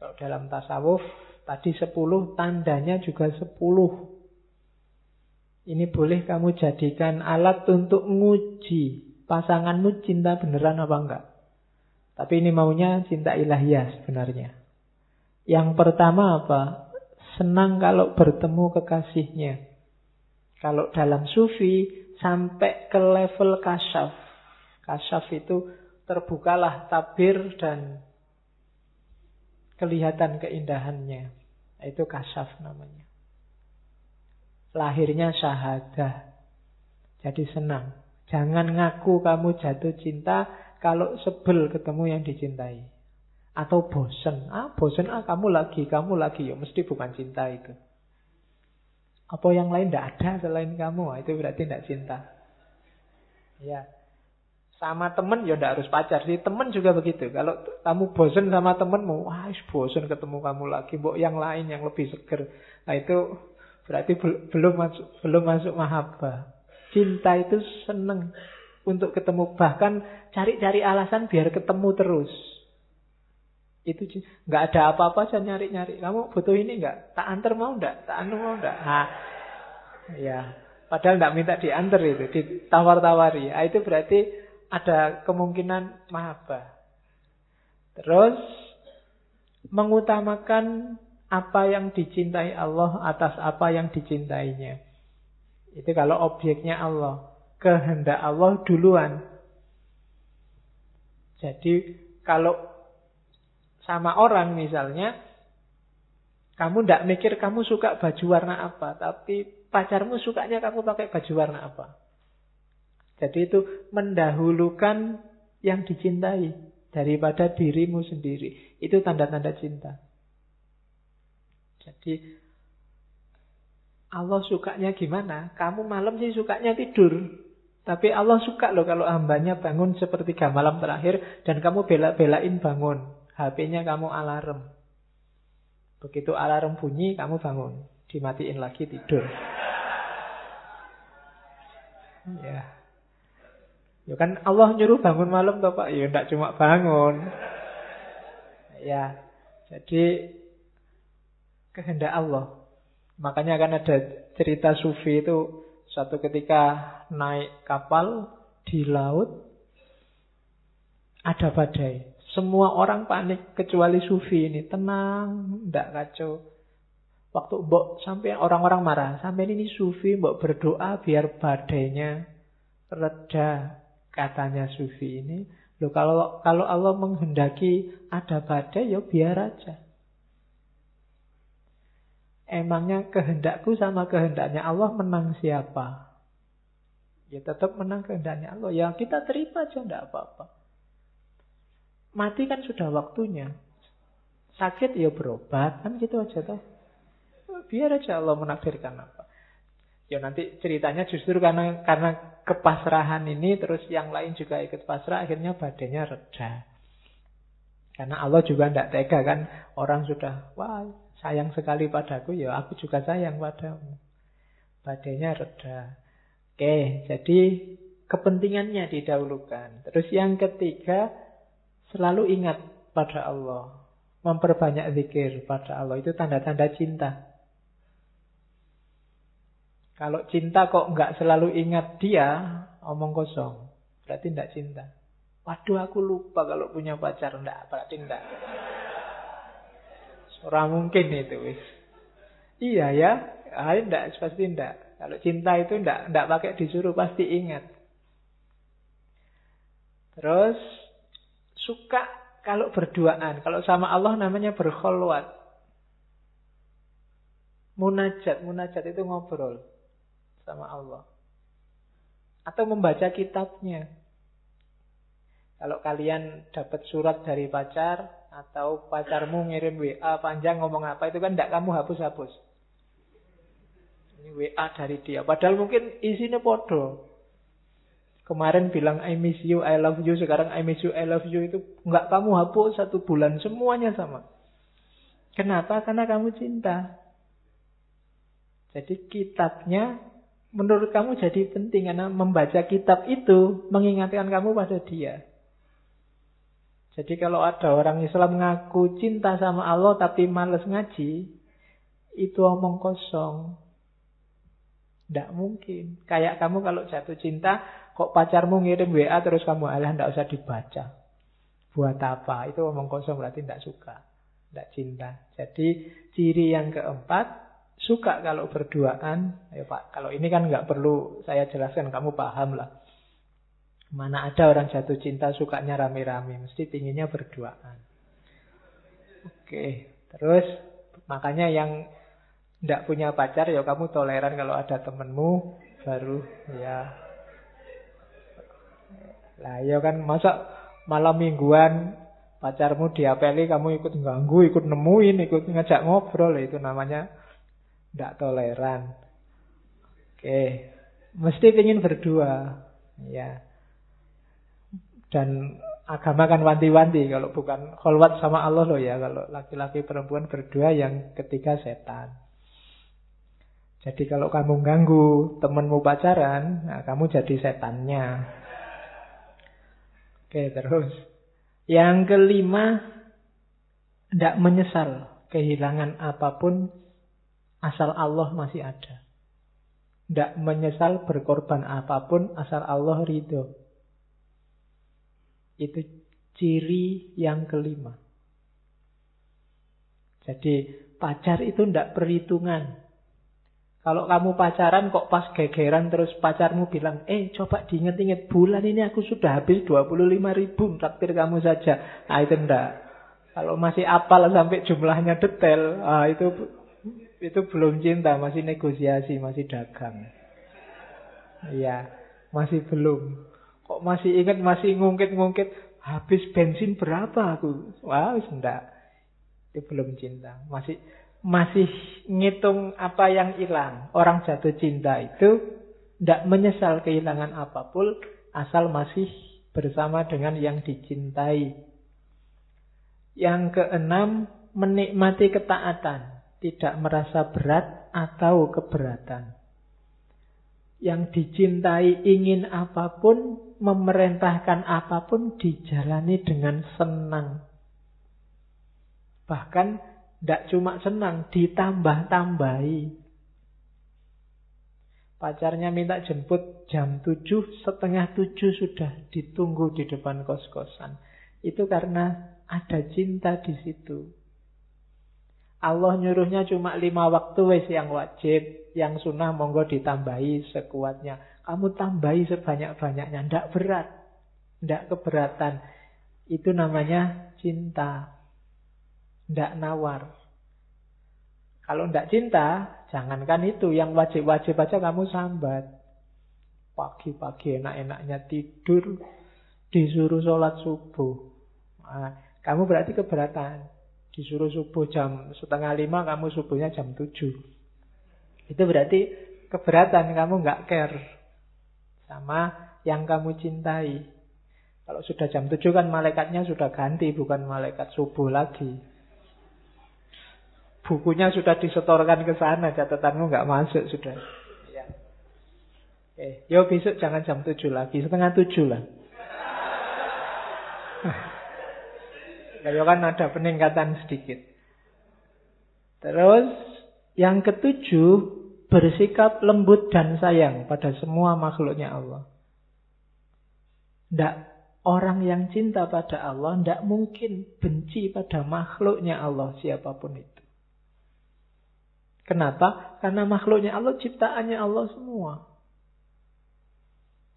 Kalau dalam tasawuf, tadi sepuluh, tandanya juga sepuluh. Ini boleh kamu jadikan alat untuk nguji pasanganmu cinta beneran apa enggak. Tapi ini maunya cinta ilahiyah sebenarnya. Yang pertama apa? Senang kalau bertemu kekasihnya. Kalau dalam sufi sampai ke level kasyaf. Kasyaf itu terbukalah tabir dan kelihatan keindahannya. Itu kasyaf namanya. Lahirnya syahadah. Jadi senang. Jangan ngaku kamu jatuh cinta kalau sebel ketemu yang dicintai. Atau bosen. Ah, bosen ah kamu lagi, kamu lagi. Ya mesti bukan cinta itu. Apa yang lain tidak ada selain kamu. Ah, itu berarti tidak cinta. Ya. Sama temen ya tidak harus pacar sih. Temen juga begitu. Kalau kamu bosen sama temenmu, wah bosen ketemu kamu lagi. Mbok yang lain yang lebih seger. Nah itu berarti belum masuk belum masuk mahabbah. Cinta itu seneng untuk ketemu. Bahkan cari-cari alasan biar ketemu terus. Itu nggak ada apa-apa aja nyari-nyari. Kamu butuh ini nggak? Tak antar mau nggak? Tak anu mau nggak? Nah, ya. Padahal nggak minta diantar itu, ditawar-tawari. Nah, itu berarti ada kemungkinan mahabbah. Terus mengutamakan apa yang dicintai Allah atas apa yang dicintainya. Itu kalau objeknya Allah kehendak Allah duluan. Jadi kalau sama orang misalnya, kamu tidak mikir kamu suka baju warna apa, tapi pacarmu sukanya kamu pakai baju warna apa. Jadi itu mendahulukan yang dicintai daripada dirimu sendiri. Itu tanda-tanda cinta. Jadi Allah sukanya gimana? Kamu malam sih sukanya tidur. Tapi Allah suka loh kalau hambanya bangun sepertiga malam terakhir dan kamu bela-belain bangun. HP-nya kamu alarm. Begitu alarm bunyi, kamu bangun. Dimatiin lagi tidur. Ya. Ya kan Allah nyuruh bangun malam toh Pak. Ya enggak cuma bangun. Ya. Jadi kehendak Allah. Makanya kan ada cerita sufi itu Suatu ketika naik kapal di laut, ada badai. Semua orang panik kecuali Sufi ini. Tenang, tidak kacau. Waktu mbok sampai orang-orang marah. Sampai ini Sufi mbok berdoa biar badainya reda. Katanya Sufi ini. Loh kalau kalau Allah menghendaki ada badai ya biar aja. Emangnya kehendakku sama kehendaknya Allah menang siapa? Ya tetap menang kehendaknya Allah. Ya kita terima aja, enggak apa-apa. Mati kan sudah waktunya. Sakit ya berobat, kan gitu aja toh. Biar aja Allah menakdirkan. Ya nanti ceritanya justru karena karena kepasrahan ini terus yang lain juga ikut pasrah akhirnya badannya reda. Karena Allah juga tidak tega kan orang sudah wah sayang sekali padaku, ya aku juga sayang padamu. Badainya reda. Oke, jadi kepentingannya didahulukan. Terus yang ketiga, Selalu ingat pada Allah. Memperbanyak zikir pada Allah. Itu tanda-tanda cinta. Kalau cinta kok nggak selalu ingat dia, omong kosong. Berarti tidak cinta. Waduh aku lupa kalau punya pacar. Enggak, berarti enggak. Orang mungkin itu wis. Iya ya, ah, enggak, pasti enggak. Kalau cinta itu enggak, enggak pakai disuruh, pasti ingat. Terus, suka kalau berduaan. Kalau sama Allah namanya berkholwat. Munajat, munajat itu ngobrol sama Allah. Atau membaca kitabnya. Kalau kalian dapat surat dari pacar atau pacarmu ngirim WA panjang ngomong apa itu kan tidak kamu hapus-hapus. Ini WA dari dia. Padahal mungkin isinya podo. Kemarin bilang I miss you, I love you. Sekarang I miss you, I love you itu nggak kamu hapus satu bulan. Semuanya sama. Kenapa? Karena kamu cinta. Jadi kitabnya menurut kamu jadi penting karena membaca kitab itu mengingatkan kamu pada dia. Jadi kalau ada orang Islam ngaku cinta sama Allah tapi males ngaji, itu omong kosong. Tidak mungkin. Kayak kamu kalau jatuh cinta, kok pacarmu ngirim WA terus kamu alah tidak usah dibaca. Buat apa? Itu omong kosong berarti tidak suka. Tidak cinta. Jadi ciri yang keempat, suka kalau berduaan. Ayo Pak, kalau ini kan nggak perlu saya jelaskan, kamu paham lah. Mana ada orang jatuh cinta sukanya rame-rame, mesti pinginnya berduaan. Oke, terus makanya yang tidak punya pacar ya kamu toleran kalau ada temenmu baru ya. Lah ya kan masa malam mingguan pacarmu diapeli kamu ikut ganggu, ikut nemuin, ikut ngajak ngobrol itu namanya tidak toleran. Oke, mesti ingin berdua. Ya, dan agama kan wanti-wanti kalau bukan kholwat sama Allah loh ya kalau laki-laki perempuan berdua yang ketiga setan. Jadi kalau kamu ganggu temenmu pacaran, nah kamu jadi setannya. Oke terus. Yang kelima, tidak menyesal kehilangan apa pun asal Allah masih ada. Tidak menyesal berkorban apa pun asal Allah ridho. Itu ciri yang kelima. Jadi pacar itu tidak perhitungan. Kalau kamu pacaran kok pas gegeran terus pacarmu bilang, eh coba diinget-inget bulan ini aku sudah habis 25 ribu traktir kamu saja. Nah itu enggak. Kalau masih apal sampai jumlahnya detail, ah, itu itu belum cinta, masih negosiasi, masih dagang. Iya, masih belum. Kok masih ingat, masih ngungkit-ngungkit, habis bensin berapa aku? Wah, wow, enggak. Itu belum cinta. Masih masih ngitung apa yang hilang. Orang jatuh cinta itu tidak menyesal kehilangan apa pun asal masih bersama dengan yang dicintai. Yang keenam, menikmati ketaatan, tidak merasa berat atau keberatan. Yang dicintai ingin apa pun, memerintahkan apa pun dijalani dengan senang. Bahkan tidak cuma senang, ditambah-tambahi. Pacarnya minta jemput jam 7, setengah 7 sudah ditunggu di depan kos-kosan. Itu karena ada cinta di situ. Allah nyuruhnya cuma lima waktu wes yang wajib. Yang sunnah monggo ditambahi sekuatnya. Kamu tambahi sebanyak-banyaknya. Tidak berat. Tidak keberatan. Itu namanya cinta. Tidak nawar. Kalau tidak cinta, jangankan itu. Yang wajib-wajib aja kamu sambat. Pagi-pagi enak-enaknya tidur. Disuruh sholat subuh. Nah, kamu berarti keberatan. Disuruh subuh jam setengah lima, kamu subuhnya jam tujuh. Itu berarti keberatan kamu nggak care sama yang kamu cintai. Kalau sudah jam 7 kan malaikatnya sudah ganti, bukan malaikat subuh lagi. Bukunya sudah disetorkan ke sana, catatanmu nggak masuk sudah. Ya. Eh, yo besok jangan jam 7 lagi, setengah 7 lah. Ya kan ada peningkatan sedikit. Terus yang ketujuh, bersikap lembut dan sayang pada semua makhluknya Allah. Tidak orang yang cinta pada Allah tidak mungkin benci pada makhluknya Allah siapa pun itu. Kenapa? Karena makhluknya Allah ciptaannya Allah semua.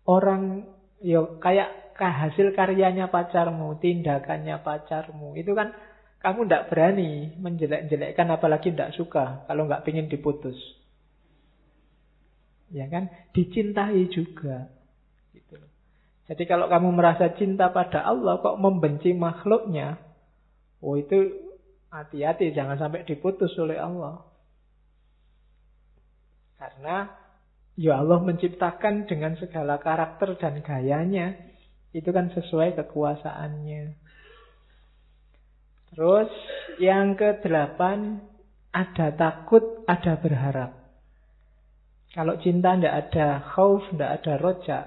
Orang yo kayak hasil karyanya pacarmu, tindakannya pacarmu, itu kan kamu tidak berani menjelek-jelekkan apalagi tidak suka kalau nggak pingin diputus. Ya kan? Dicintai juga. Gitu. Jadi kalau kamu merasa cinta pada Allah kok membenci makhluknya, oh itu hati-hati jangan sampai diputus oleh Allah. Karena ya Allah menciptakan dengan segala karakter dan gayanya. Itu kan sesuai kekuasaannya. Terus yang ke delapan ada takut, ada berharap. Kalau cinta tidak ada khauf, tidak ada rojak,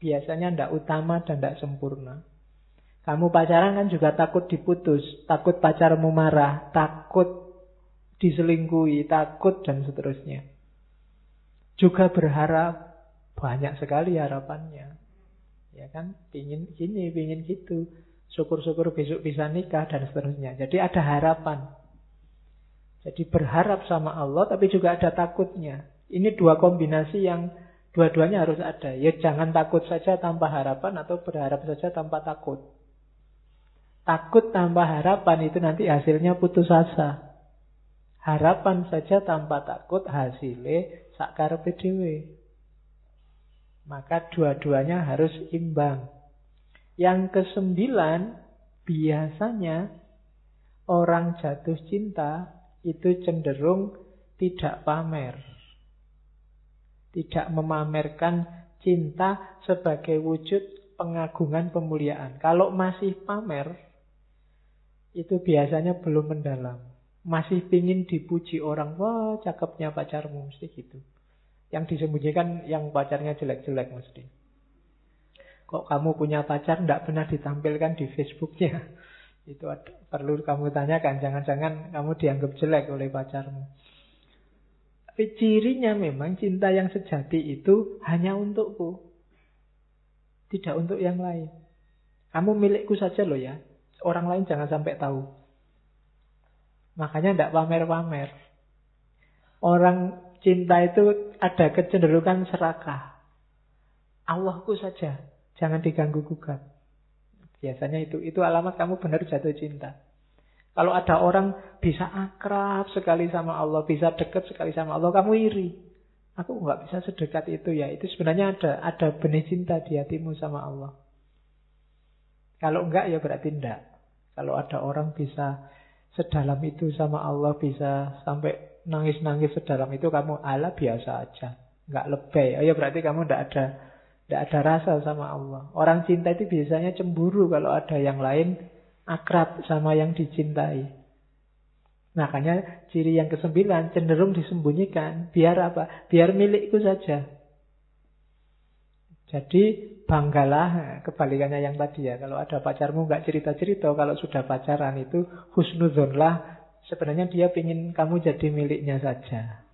biasanya tidak utama dan tidak sempurna. Kamu pacaran kan juga takut diputus, takut pacarmu marah, takut diselingkuhi, takut dan seterusnya juga berharap banyak sekali harapannya. Ya kan, pingin gini, pingin gitu. Syukur-syukur besok bisa nikah dan seterusnya. Jadi ada harapan. Jadi berharap sama Allah tapi juga ada takutnya. Ini dua kombinasi yang dua-duanya harus ada. Ya jangan takut saja tanpa harapan atau berharap saja tanpa takut. Takut tanpa harapan itu nanti hasilnya putus asa. Harapan saja tanpa takut hasilnya sakar PDW. Maka dua-duanya harus imbang. Yang kesembilan, biasanya orang jatuh cinta itu cenderung tidak pamer. Tidak memamerkan cinta sebagai wujud pengagungan pemuliaan. Kalau masih pamer, itu biasanya belum mendalam. Masih pingin dipuji orang, wah cakepnya pacarmu, mesti gitu. Yang disembunyikan yang pacarnya jelek-jelek mesti. Kok kamu punya pacar tidak pernah ditampilkan di Facebooknya? Itu perlu kamu tanyakan, jangan-jangan kamu dianggap jelek oleh pacarmu. Tapi cirinya memang cinta yang sejati itu hanya untukku. Tidak untuk yang lain. Kamu milikku saja loh ya. Orang lain jangan sampai tahu. Makanya tidak pamer-pamer. Orang cinta itu ada kecenderungan serakah. Allahku saja, jangan diganggu gugat. Biasanya itu itu alamat kamu benar jatuh cinta. Kalau ada orang bisa akrab sekali sama Allah, bisa dekat sekali sama Allah, kamu iri. Aku nggak bisa sedekat itu ya. Itu sebenarnya ada ada benih cinta di hatimu sama Allah. Kalau enggak ya berarti enggak. Kalau ada orang bisa sedalam itu sama Allah bisa sampai nangis-nangis sedalam itu kamu ala biasa aja. Nggak lebay. Oh ya berarti kamu tidak ada tidak ada rasa sama Allah. Orang cinta itu biasanya cemburu kalau ada yang lain akrab sama yang dicintai. Makanya ciri yang kesembilan cenderung disembunyikan. Biar apa? Biar milikku saja. Jadi banggalah kebalikannya yang tadi ya. Kalau ada pacarmu nggak cerita-cerita, kalau sudah pacaran itu husnuzonlah. Sebenarnya dia ingin kamu jadi miliknya saja.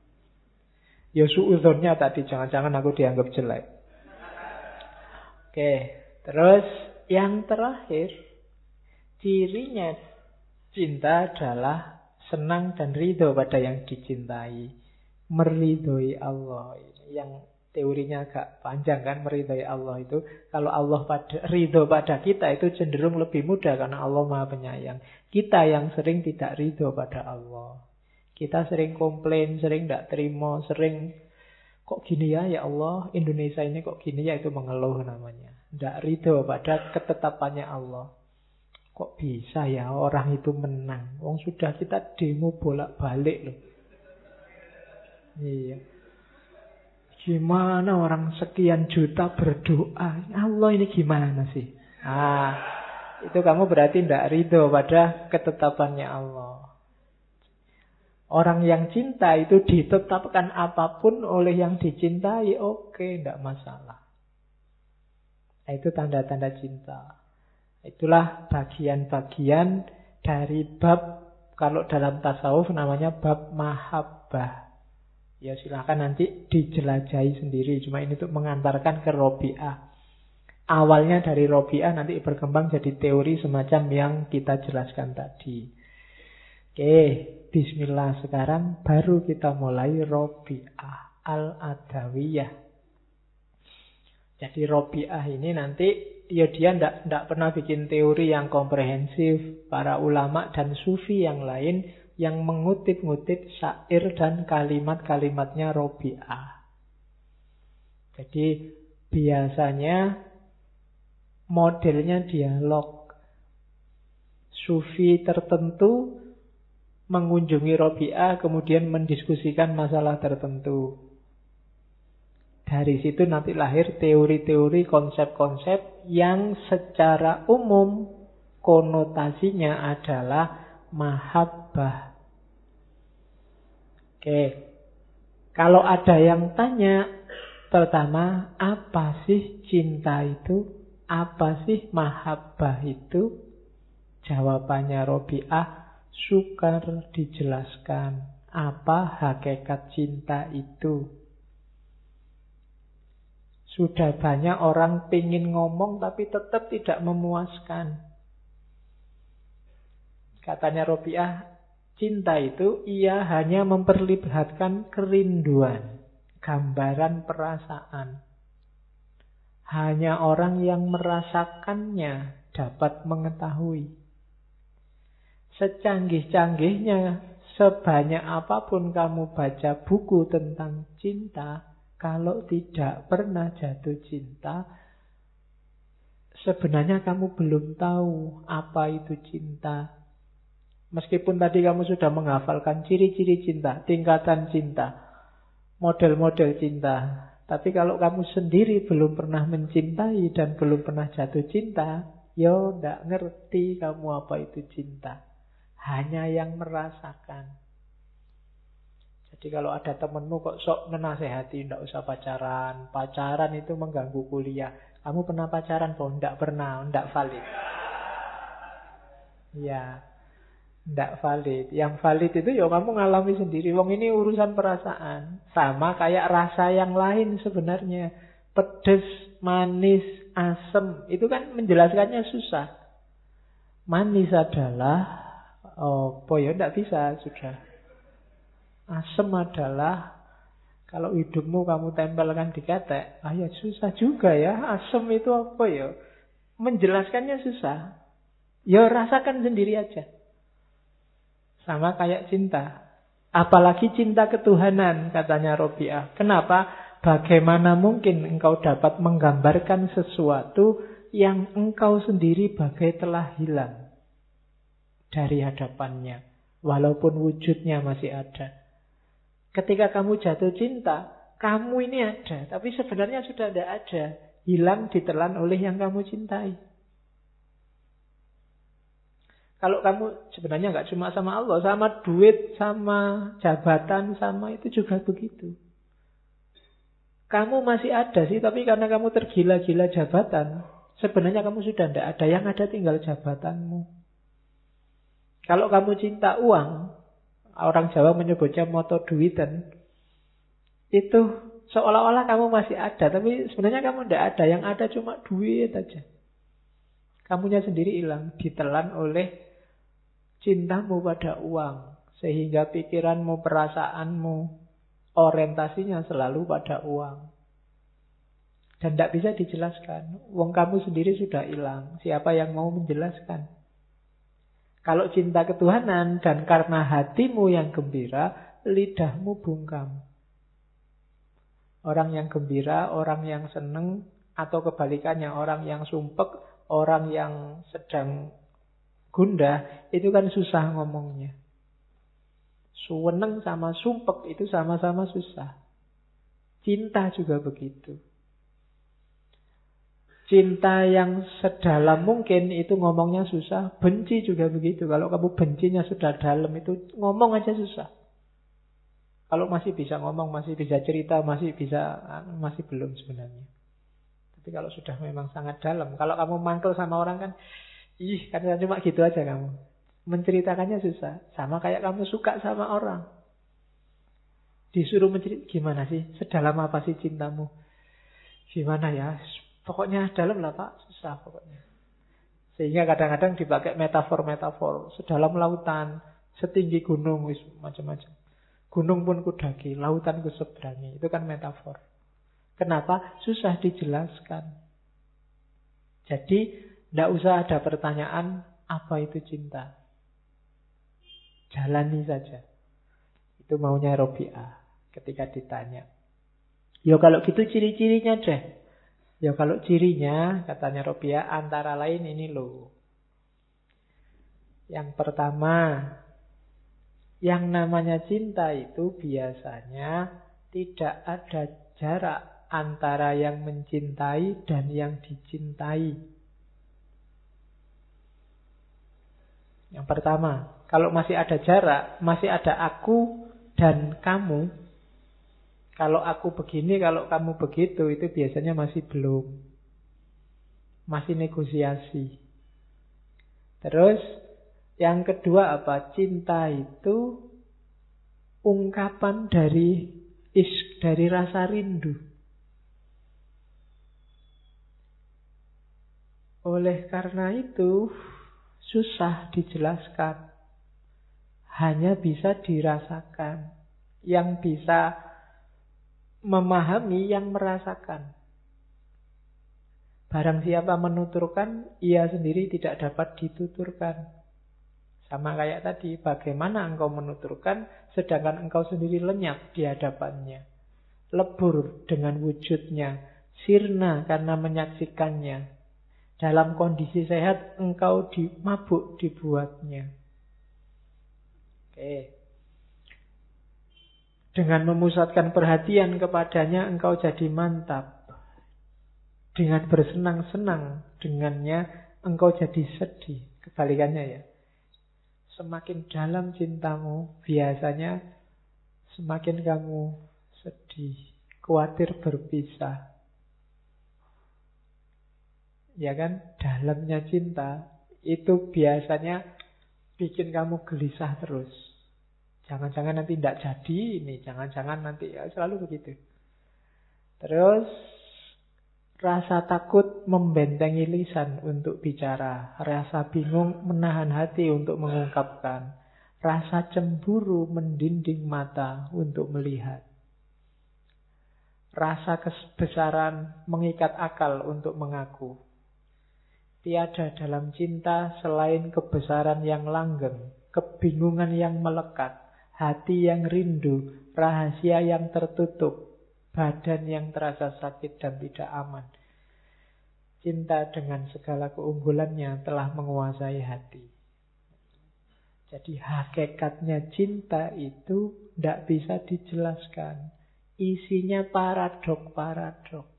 Ya suuzonnya tadi, jangan-jangan aku dianggap jelek. Oke, terus yang terakhir, cirinya cinta adalah senang dan ridho pada yang dicintai. Meridhoi Allah. Yang teorinya agak panjang kan meridhai Allah itu. Kalau Allah pada ridho pada kita itu cenderung lebih mudah karena Allah Maha Penyayang. Kita yang sering tidak ridho pada Allah. Kita sering komplain, sering tidak terima, sering kok gini ya ya Allah, Indonesia ini kok gini ya itu mengeluh namanya. Tidak ridho pada ketetapannya Allah. Kok bisa ya orang itu menang? Wong sudah kita demo bolak-balik loh. Iya. Gimana orang sekian juta berdoa? Allah ini gimana sih? Ah, itu kamu berarti tidak ridho pada ketetapannya Allah. Orang yang cinta itu ditetapkan apa pun oleh yang dicintai, oke, tidak masalah. Nah, itu tanda-tanda cinta. Itulah bagian-bagian dari bab kalau dalam tasawuf namanya bab mahabbah. Ya silahkan nanti dijelajahi sendiri. Cuma ini untuk mengantarkan ke Robi'ah. Awalnya dari Robi'ah nanti berkembang jadi teori semacam yang kita jelaskan tadi. Oke, bismillah sekarang baru kita mulai Robi'ah al-Adawiyah. Jadi Robi'ah ini nanti ya dia ndak pernah bikin teori yang komprehensif. Para ulama dan sufi yang lain yang mengutip-ngutip syair dan kalimat-kalimatnya Robi'ah. Jadi biasanya modelnya dialog. Sufi tertentu mengunjungi Robi'ah kemudian mendiskusikan masalah tertentu. Dari situ nanti lahir teori-teori, konsep-konsep yang secara umum konotasinya adalah mahabbah. Oke. Kalau ada yang tanya, pertama, apa sih cinta itu? Apa sih mahabbah itu? Jawabannya Robi'ah, sukar dijelaskan. Apa hakikat cinta itu? Sudah banyak orang pingin ngomong tapi tetap tidak memuaskan. Katanya Robiah, cinta itu ia hanya memperlihatkan kerinduan, gambaran perasaan. Hanya orang yang merasakannya dapat mengetahui. Secanggih-canggihnya, sebanyak apa pun kamu baca buku tentang cinta, kalau tidak pernah jatuh cinta, sebenarnya kamu belum tahu apa itu cinta. Meskipun tadi kamu sudah menghafalkan ciri-ciri cinta, tingkatan cinta, model-model cinta. Tapi kalau kamu sendiri belum pernah mencintai dan belum pernah jatuh cinta, yo ndak ngerti kamu apa itu cinta. Hanya yang merasakan. Jadi kalau ada temenmu kok sok menasehati, ndak usah pacaran. Pacaran itu mengganggu kuliah. Kamu pernah pacaran kok? Ndak pernah, ndak valid. Ya, ndak valid. Yang valid itu ya kamu ngalami sendiri. Wong ini urusan perasaan. Sama kayak rasa yang lain sebenarnya. Pedes, manis, asem. Itu kan menjelaskannya susah. Manis adalah, oh, ya ndak bisa, sudah. Asem adalah kalau hidupmu kamu tempelkan di ketek, ah ya susah juga ya. Asem itu apa ya? Menjelaskannya susah. Ya rasakan sendiri aja. Sama kayak cinta. Apalagi cinta ketuhanan, katanya Robiah. Kenapa? Bagaimana mungkin engkau dapat menggambarkan sesuatu yang engkau sendiri bagai telah hilang dari hadapannya. Walaupun wujudnya masih ada. Ketika kamu jatuh cinta, kamu ini ada, tapi sebenarnya sudah tidak ada. Hilang ditelan oleh yang kamu cintai. Kalau kamu sebenarnya nggak cuma sama Allah, sama duit, sama jabatan, sama itu juga begitu. Kamu masih ada sih, tapi karena kamu tergila-gila jabatan, sebenarnya kamu sudah tidak ada. Yang ada tinggal jabatanmu. Kalau kamu cinta uang, orang Jawa menyebutnya moto duitan. Itu seolah-olah kamu masih ada, tapi sebenarnya kamu tidak ada. Yang ada cuma duit aja. Kamunya sendiri hilang, ditelan oleh cintamu pada uang. Sehingga pikiranmu, perasaanmu, orientasinya selalu pada uang. Dan tidak bisa dijelaskan. Uang kamu sendiri sudah hilang. Siapa yang mau menjelaskan? Kalau cinta ketuhanan dan karena hatimu yang gembira, lidahmu bungkam. Orang yang gembira, orang yang seneng, atau kebalikannya orang yang sumpek, orang yang sedang gundah, itu kan susah ngomongnya. Suweneng sama sumpek itu sama-sama susah. Cinta juga begitu. Cinta yang sedalam mungkin itu ngomongnya susah. Benci juga begitu. Kalau kamu bencinya sudah dalam itu ngomong aja susah. Kalau masih bisa ngomong, masih bisa cerita, masih bisa, masih belum sebenarnya. Tapi kalau sudah memang sangat dalam. Kalau kamu mantul sama orang kan, Ih, karena cuma gitu aja kamu. Menceritakannya susah. Sama kayak kamu suka sama orang. Disuruh menceritakan, gimana sih? Sedalam apa sih cintamu? Gimana ya? Pokoknya dalam lah pak, susah pokoknya. Sehingga kadang-kadang dipakai metafor-metafor. Sedalam lautan, setinggi gunung, macam-macam. Gunung pun kudaki, lautan ku seberangi. Itu kan metafor. Kenapa? Susah dijelaskan. Jadi, tidak usah ada pertanyaan apa itu cinta. Jalani saja. Itu maunya Robi'ah ketika ditanya. Ya kalau gitu ciri-cirinya deh. Ya kalau cirinya, katanya Robi'ah, antara lain ini loh. Yang pertama, yang namanya cinta itu biasanya tidak ada jarak antara yang mencintai dan yang dicintai. Yang pertama, kalau masih ada jarak, masih ada aku dan kamu. Kalau aku begini, kalau kamu begitu, itu biasanya masih belum. Masih negosiasi. Terus, yang kedua apa? Cinta itu ungkapan dari is dari rasa rindu. Oleh karena itu, susah dijelaskan. Hanya bisa dirasakan. Yang bisa memahami yang merasakan. Barang siapa menuturkan, ia sendiri tidak dapat dituturkan. Sama kayak tadi, bagaimana engkau menuturkan sedangkan engkau sendiri lenyap di hadapannya. Lebur dengan wujudnya, sirna karena menyaksikannya, dalam kondisi sehat engkau di, mabuk dibuatnya. Oke. Dengan memusatkan perhatian kepadanya engkau jadi mantap. Dengan bersenang-senang dengannya engkau jadi sedih. Kebalikannya ya. Semakin dalam cintamu biasanya semakin kamu sedih, khawatir berpisah ya kan, dalamnya cinta itu biasanya bikin kamu gelisah terus. Jangan-jangan nanti tidak jadi ini, jangan-jangan nanti ya selalu begitu. Terus rasa takut membentengi lisan untuk bicara, rasa bingung menahan hati untuk mengungkapkan, rasa cemburu mendinding mata untuk melihat. Rasa kebesaran mengikat akal untuk mengaku. Tiada dalam cinta selain kebesaran yang langgeng, kebingungan yang melekat, hati yang rindu, rahasia yang tertutup, badan yang terasa sakit dan tidak aman. Cinta dengan segala keunggulannya telah menguasai hati. Jadi hakikatnya cinta itu tidak bisa dijelaskan. Isinya paradok-paradok.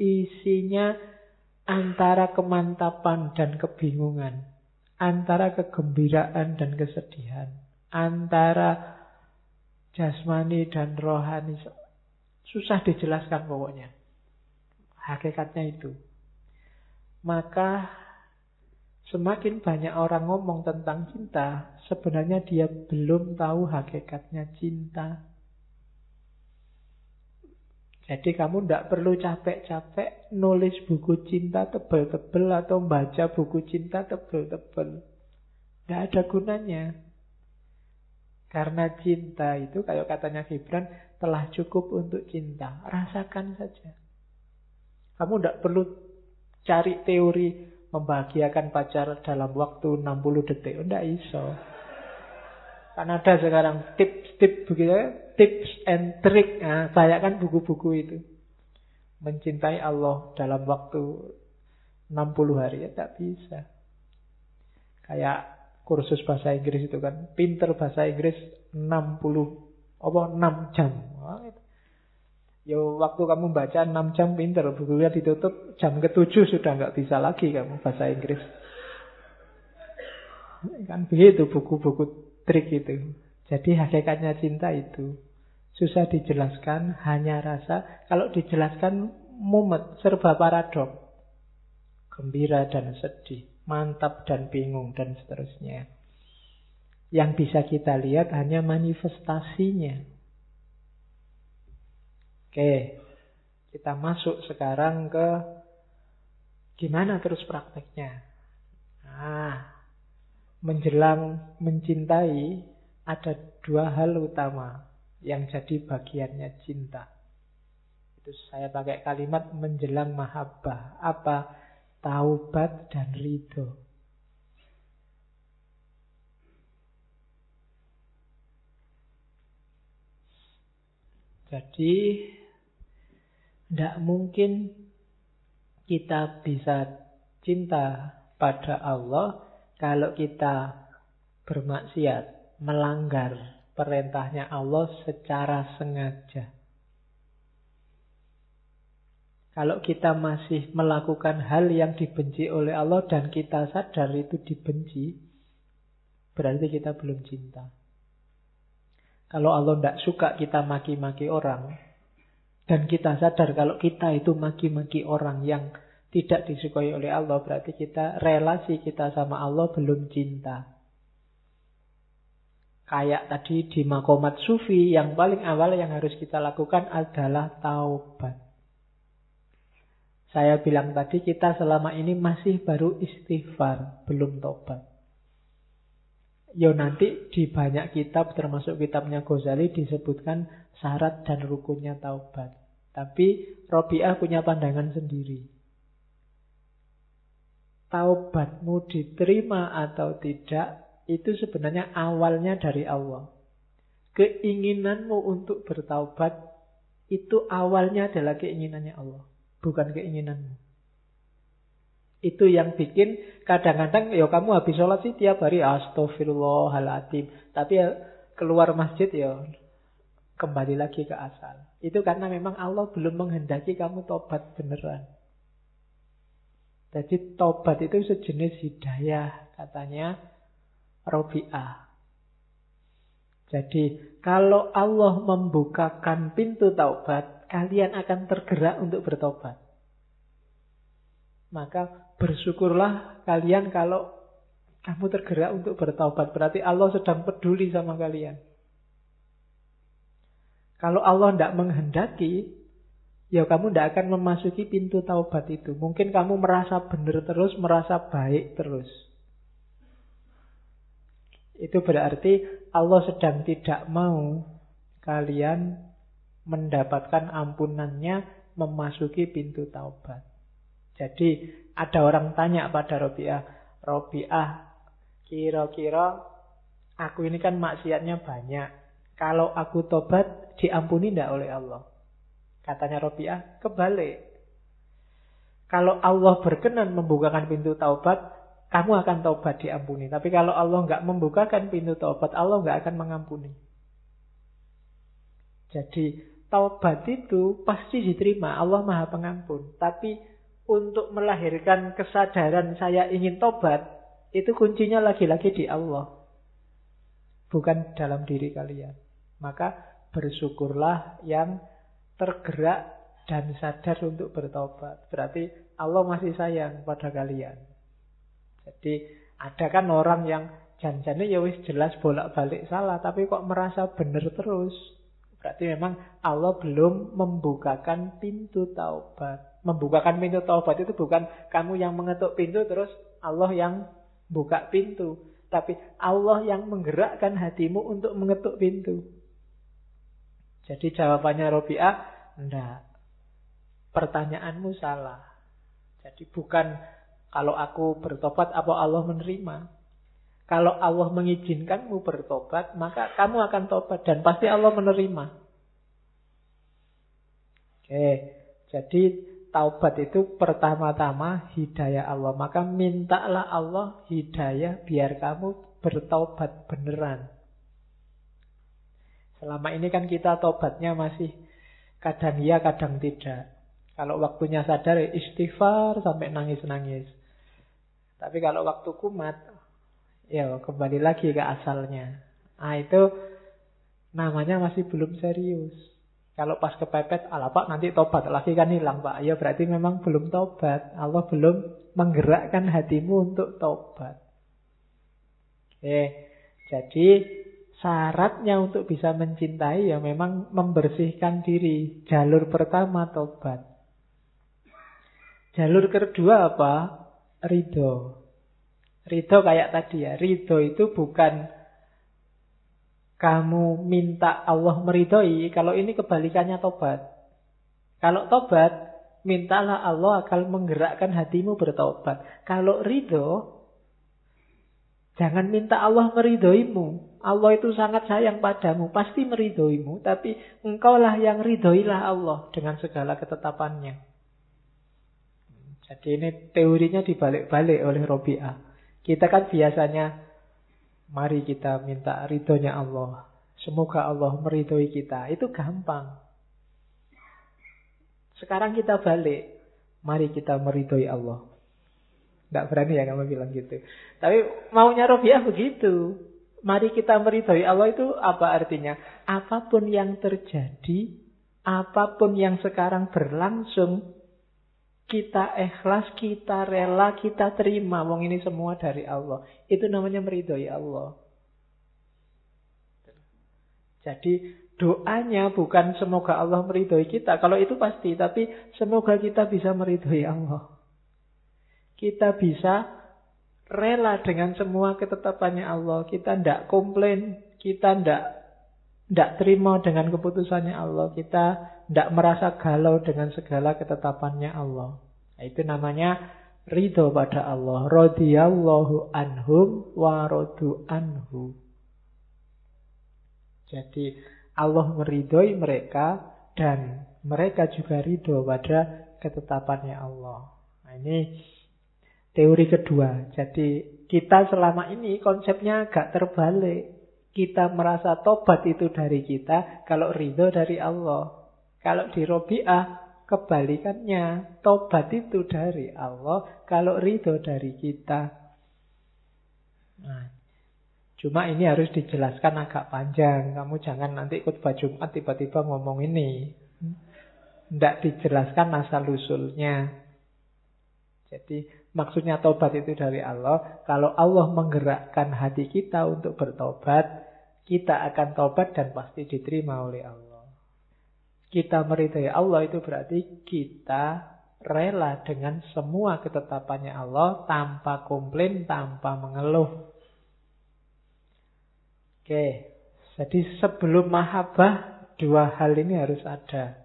Isinya antara kemantapan dan kebingungan, antara kegembiraan dan kesedihan, antara jasmani dan rohani. Susah dijelaskan pokoknya. Hakikatnya itu. Maka semakin banyak orang ngomong tentang cinta, sebenarnya dia belum tahu hakikatnya cinta. Jadi kamu tidak perlu capek-capek nulis buku cinta tebel-tebel atau baca buku cinta tebel-tebel. Tidak ada gunanya. Karena cinta itu, kayak katanya Gibran, telah cukup untuk cinta. Rasakan saja. Kamu tidak perlu cari teori membahagiakan pacar dalam waktu 60 detik. Tidak iso. Kan ada sekarang tips-tips begitu tips and trick. Nah, saya kan buku-buku itu. Mencintai Allah dalam waktu 60 hari ya tak bisa. Kayak kursus bahasa Inggris itu kan pinter bahasa Inggris 60 apa 6 jam. Yo waktu kamu baca 6 jam pinter, bukunya ditutup jam ketujuh sudah nggak bisa lagi kamu bahasa Inggris. Kan begitu buku-buku trik itu. Jadi hakikatnya cinta itu. Susah dijelaskan, hanya rasa. Kalau dijelaskan mumet, serba paradok. Gembira dan sedih. mantap dan bingung dan seterusnya. Yang bisa kita lihat hanya manifestasinya. Oke, kita masuk sekarang ke gimana terus prakteknya. Nah, menjelang mencintai ada dua hal utama yang jadi bagiannya cinta. Itu saya pakai kalimat menjelang mahabbah. Apa? Taubat dan ridho. Jadi tidak mungkin kita bisa cinta pada Allah kalau kita bermaksiat, melanggar perintahnya Allah secara sengaja. Kalau kita masih melakukan hal yang dibenci oleh Allah dan kita sadar itu dibenci, berarti kita belum cinta. Kalau Allah tidak suka kita maki-maki orang, dan kita sadar kalau kita itu maki-maki orang yang tidak disukai oleh Allah, berarti kita relasi kita sama Allah belum cinta. Kayak tadi di makomat sufi, yang paling awal yang harus kita lakukan adalah taubat. Saya bilang tadi kita selama ini masih baru istighfar, belum taubat. Yo nanti di banyak kitab termasuk kitabnya Ghazali disebutkan syarat dan rukunnya taubat. Tapi Robiah punya pandangan sendiri. Taubatmu diterima atau tidak itu sebenarnya awalnya dari Allah. Keinginanmu untuk bertaubat itu awalnya adalah keinginannya Allah, bukan keinginanmu. Itu yang bikin kadang-kadang ya kamu habis sholat sih tiap hari astagfirullahaladzim. Tapi ya keluar masjid ya kembali lagi ke asal. Itu karena memang Allah belum menghendaki kamu tobat beneran. Jadi tobat itu sejenis hidayah katanya Robi'ah. Jadi kalau Allah membukakan pintu taubat, kalian akan tergerak untuk bertobat. Maka bersyukurlah kalian kalau kamu tergerak untuk bertobat. Berarti Allah sedang peduli sama kalian. Kalau Allah tidak menghendaki, ya kamu tidak akan memasuki pintu taubat itu. Mungkin kamu merasa benar terus, merasa baik terus. Itu berarti Allah sedang tidak mau kalian mendapatkan ampunannya memasuki pintu taubat. Jadi ada orang tanya pada Robiah, Robiah, kira-kira aku ini kan maksiatnya banyak. Kalau aku tobat, diampuni tidak oleh Allah? Katanya Robiah, kebalik. Kalau Allah berkenan membukakan pintu taubat, kamu akan taubat diampuni. Tapi kalau Allah nggak membukakan pintu taubat, Allah nggak akan mengampuni. Jadi taubat itu pasti diterima. Allah maha pengampun. Tapi untuk melahirkan kesadaran saya ingin taubat, itu kuncinya lagi-lagi di Allah. Bukan dalam diri kalian. Maka bersyukurlah yang tergerak dan sadar untuk bertobat. Berarti Allah masih sayang pada kalian. Jadi ada kan orang yang janjane ya wis jelas bolak-balik salah tapi kok merasa benar terus. Berarti memang Allah belum membukakan pintu taubat. Membukakan pintu taubat itu bukan kamu yang mengetuk pintu terus Allah yang buka pintu. Tapi Allah yang menggerakkan hatimu untuk mengetuk pintu. Jadi jawabannya Robi'ah, enggak. Pertanyaanmu salah. Jadi bukan kalau aku bertobat apa Allah menerima. Kalau Allah mengizinkanmu bertobat, maka kamu akan tobat dan pasti Allah menerima. Oke, jadi taubat itu pertama-tama hidayah Allah. Maka mintalah Allah hidayah biar kamu bertobat beneran. Selama ini kan kita tobatnya masih kadang iya, kadang tidak. Kalau waktunya sadar istighfar sampai nangis-nangis. Tapi kalau waktu kumat, ya kembali lagi ke asalnya. Nah itu namanya masih belum serius. Kalau pas kepepet, ala pak nanti tobat lagi kan hilang pak. Ya berarti memang belum tobat. Allah belum menggerakkan hatimu untuk tobat. Oke, jadi syaratnya untuk bisa mencintai ya memang membersihkan diri. Jalur pertama tobat. Jalur kedua apa? Ridho. Ridho kayak tadi ya. Ridho itu bukan kamu minta Allah meridhoi, kalau ini kebalikannya tobat. Kalau tobat, mintalah Allah akan menggerakkan hatimu bertobat. Kalau ridho, jangan minta Allah meridhoimu. Allah itu sangat sayang padamu, pasti meridhoimu. Tapi engkaulah yang ridhoilah Allah dengan segala ketetapannya. Jadi ini teorinya dibalik-balik oleh Robi'ah. Kita kan biasanya Mari kita minta ridhonya Allah. Semoga Allah meridhoi kita. Itu gampang. Sekarang kita balik. Mari kita meridhoi Allah. Tidak berani ya kamu bilang gitu. Tapi maunya Robiah begitu. Mari kita meridhoi Allah itu apa artinya? Apa pun yang terjadi, apa pun yang sekarang berlangsung, kita ikhlas, kita rela, kita terima. Wong ini semua dari Allah. Itu namanya meridhoi Allah. Jadi doanya bukan semoga Allah meridhoi kita. Kalau itu pasti. Tapi semoga kita bisa meridhoi Allah. Kita bisa rela dengan semua ketetapannya Allah. Kita tidak komplain. Kita tidak tidak terima dengan keputusannya Allah. Kita tidak merasa galau dengan segala ketetapannya Allah. Nah, itu namanya ridho pada Allah. Rodiyallahu anhum wa anhu. Jadi Allah meridhoi mereka dan mereka juga ridho pada ketetapannya Allah. Nah, ini teori kedua. Jadi kita selama ini konsepnya agak terbalik. Kita merasa tobat itu dari kita, kalau ridho dari Allah. Kalau di Robi'ah, kebalikannya. Tobat itu dari Allah, kalau ridho dari kita. Nah, cuma ini harus dijelaskan agak panjang. Kamu jangan nanti khutbah Jumat tiba-tiba ngomong ini. Tidak dijelaskan asal-usulnya. Jadi maksudnya tobat itu dari Allah. Kalau Allah menggerakkan hati kita untuk bertobat, kita akan tobat dan pasti diterima oleh Allah. Kita meridai Allah itu berarti kita rela dengan semua ketetapannya Allah tanpa komplain, tanpa mengeluh. Oke, jadi sebelum mahabbah dua hal ini harus ada.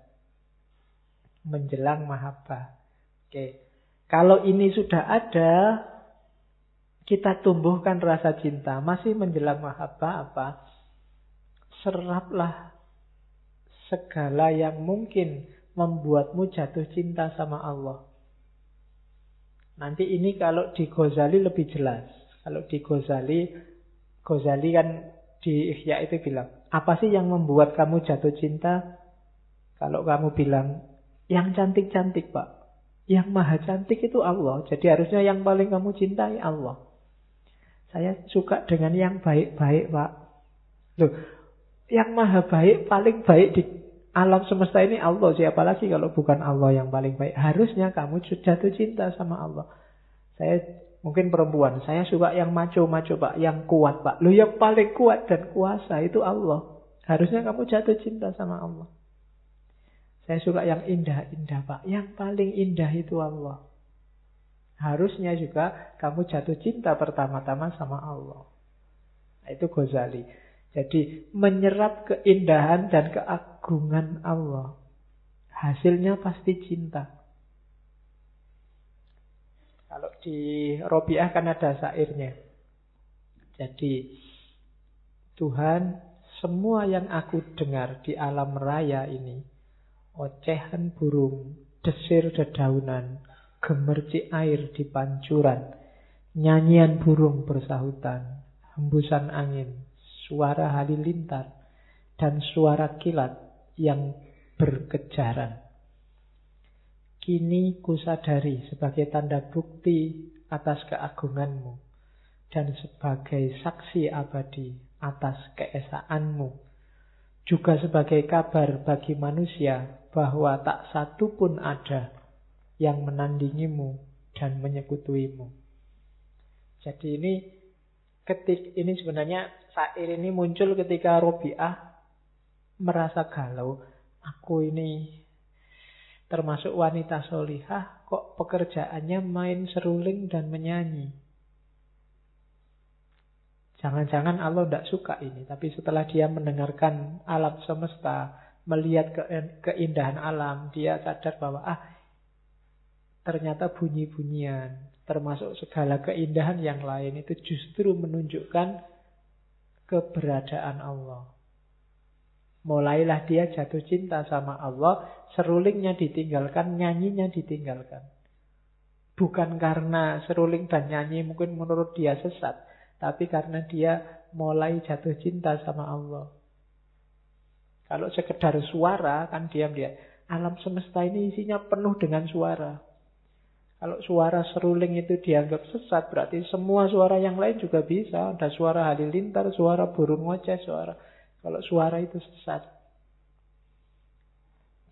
Menjelang mahabbah. Oke, kalau ini sudah ada, kita tumbuhkan rasa cinta. Masih menjelang mahabbah apa? seraplah segala yang mungkin membuatmu jatuh cinta sama Allah. Nanti ini kalau di Ghazali lebih jelas. Kalau di Ghazali, Ghazali kan di Ihya itu bilang, apa sih yang membuat kamu jatuh cinta? Kalau kamu bilang, yang cantik-cantik pak. Yang maha cantik itu Allah. Jadi harusnya yang paling kamu cintai Allah. Saya suka dengan yang baik-baik pak. Loh, yang maha baik, paling baik di alam semesta ini Allah. Siapa lagi kalau bukan Allah yang paling baik? Harusnya kamu jatuh cinta sama Allah. Saya mungkin perempuan, saya suka yang maco-maco pak, yang kuat pak. Lu yang paling kuat dan kuasa itu Allah. Harusnya kamu jatuh cinta sama Allah. Saya suka yang indah-indah pak. Yang paling indah itu Allah. Harusnya juga kamu jatuh cinta pertama-tama sama Allah. Nah, itu Ghazali. Jadi menyerap keindahan dan keagungan Allah. Hasilnya pasti cinta. Kalau di Robiah kan ada syairnya. Jadi Tuhan semua yang aku dengar di alam raya ini. Ocehan burung, desir dedaunan, gemercik air di pancuran, nyanyian burung bersahutan, hembusan angin, suara halilintar, dan suara kilat yang berkejaran. Kini kusadari sebagai tanda bukti atas keagunganmu dan sebagai saksi abadi atas keesaanmu. Juga sebagai kabar bagi manusia bahwa tak satu pun ada yang menandingimu dan menyekutuimu. Jadi ini ketik ini sebenarnya sair ini muncul ketika Robiah merasa galau. Aku ini termasuk wanita solihah, kok pekerjaannya main seruling dan menyanyi. Jangan-jangan Allah tidak suka ini, tapi setelah dia mendengarkan alam semesta, melihat ke keindahan alam, dia sadar bahwa ah ternyata bunyi-bunyian, termasuk segala keindahan yang lain itu justru menunjukkan keberadaan Allah. Mulailah dia jatuh cinta sama Allah, serulingnya ditinggalkan, nyanyinya ditinggalkan. Bukan karena seruling dan nyanyi mungkin menurut dia sesat, tapi karena dia mulai jatuh cinta sama Allah. Kalau sekedar suara kan diam dia. Alam semesta ini isinya penuh dengan suara. Kalau suara seruling itu dianggap sesat, berarti semua suara yang lain juga bisa. Ada suara halilintar, suara burung ngoceh, suara kalau suara itu sesat.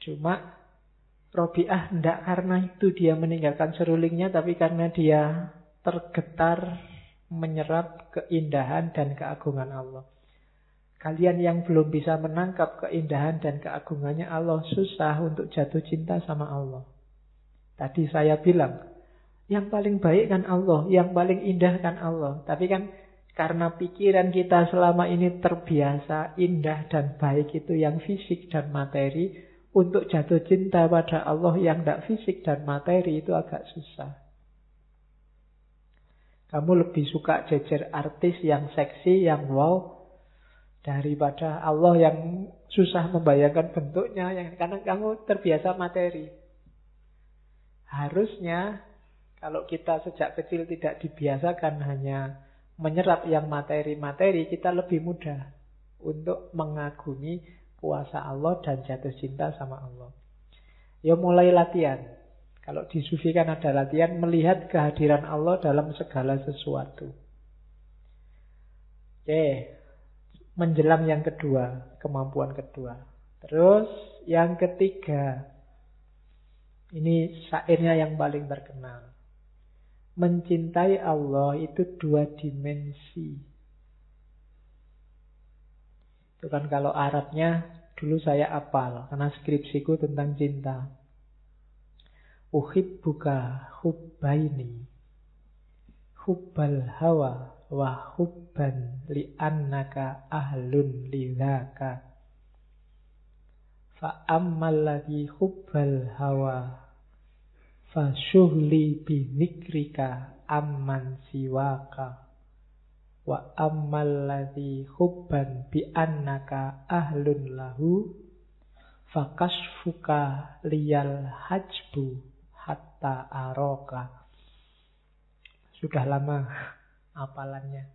Cuma Robiah tidak karena itu dia meninggalkan serulingnya, tapi karena dia tergetar menyerap keindahan dan keagungan Allah. Kalian yang belum bisa menangkap keindahan dan keagungannya Allah susah untuk jatuh cinta sama Allah. Tadi saya bilang, yang paling baik kan Allah, yang paling indah kan Allah. Tapi kan karena pikiran kita selama ini terbiasa indah dan baik itu yang fisik dan materi, untuk jatuh cinta pada Allah yang tidak fisik dan materi itu agak susah. Kamu lebih suka jejer artis yang seksi, yang wow, daripada Allah yang susah membayangkan bentuknya, yang karena kamu terbiasa materi. Harusnya kalau kita sejak kecil tidak dibiasakan hanya menyerap yang materi-materi, kita lebih mudah untuk mengagumi kuasa Allah dan jatuh cinta sama Allah. Ya mulai latihan. Kalau di sufi kan ada latihan melihat kehadiran Allah dalam segala sesuatu. Oke, menjelang yang kedua, kemampuan kedua. Terus yang ketiga, ini syairnya yang paling terkenal mencintai Allah itu dua dimensi. Itu kan kalau Arabnya dulu saya apal karena skripsiku tentang cinta. Uhib buka hubbaini. Hubbal hawa wa hubban li'annaka ahlun lidhaka. Fa ammal lagi hubbal hawa Fasyuhli binikrika amman siwaka Wa ammal hubban bi annaka ahlun lahu Fakashfuka liyal hajbu hatta aroka Sudah lama apalannya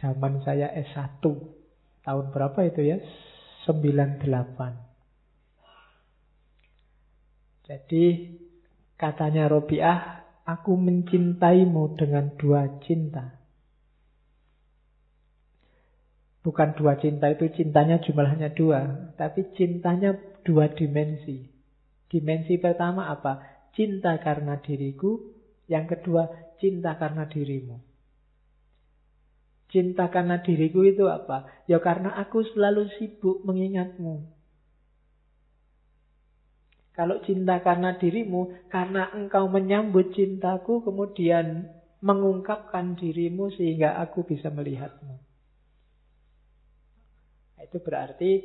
Zaman saya S1 Tahun berapa itu ya? 98 jadi katanya Robiah, aku mencintaimu dengan dua cinta. Bukan dua cinta itu cintanya jumlahnya dua, tapi cintanya dua dimensi. Dimensi pertama apa? Cinta karena diriku, yang kedua cinta karena dirimu. Cinta karena diriku itu apa? Ya karena aku selalu sibuk mengingatmu. Kalau cinta karena dirimu, karena engkau menyambut cintaku, kemudian mengungkapkan dirimu sehingga aku bisa melihatmu. Itu berarti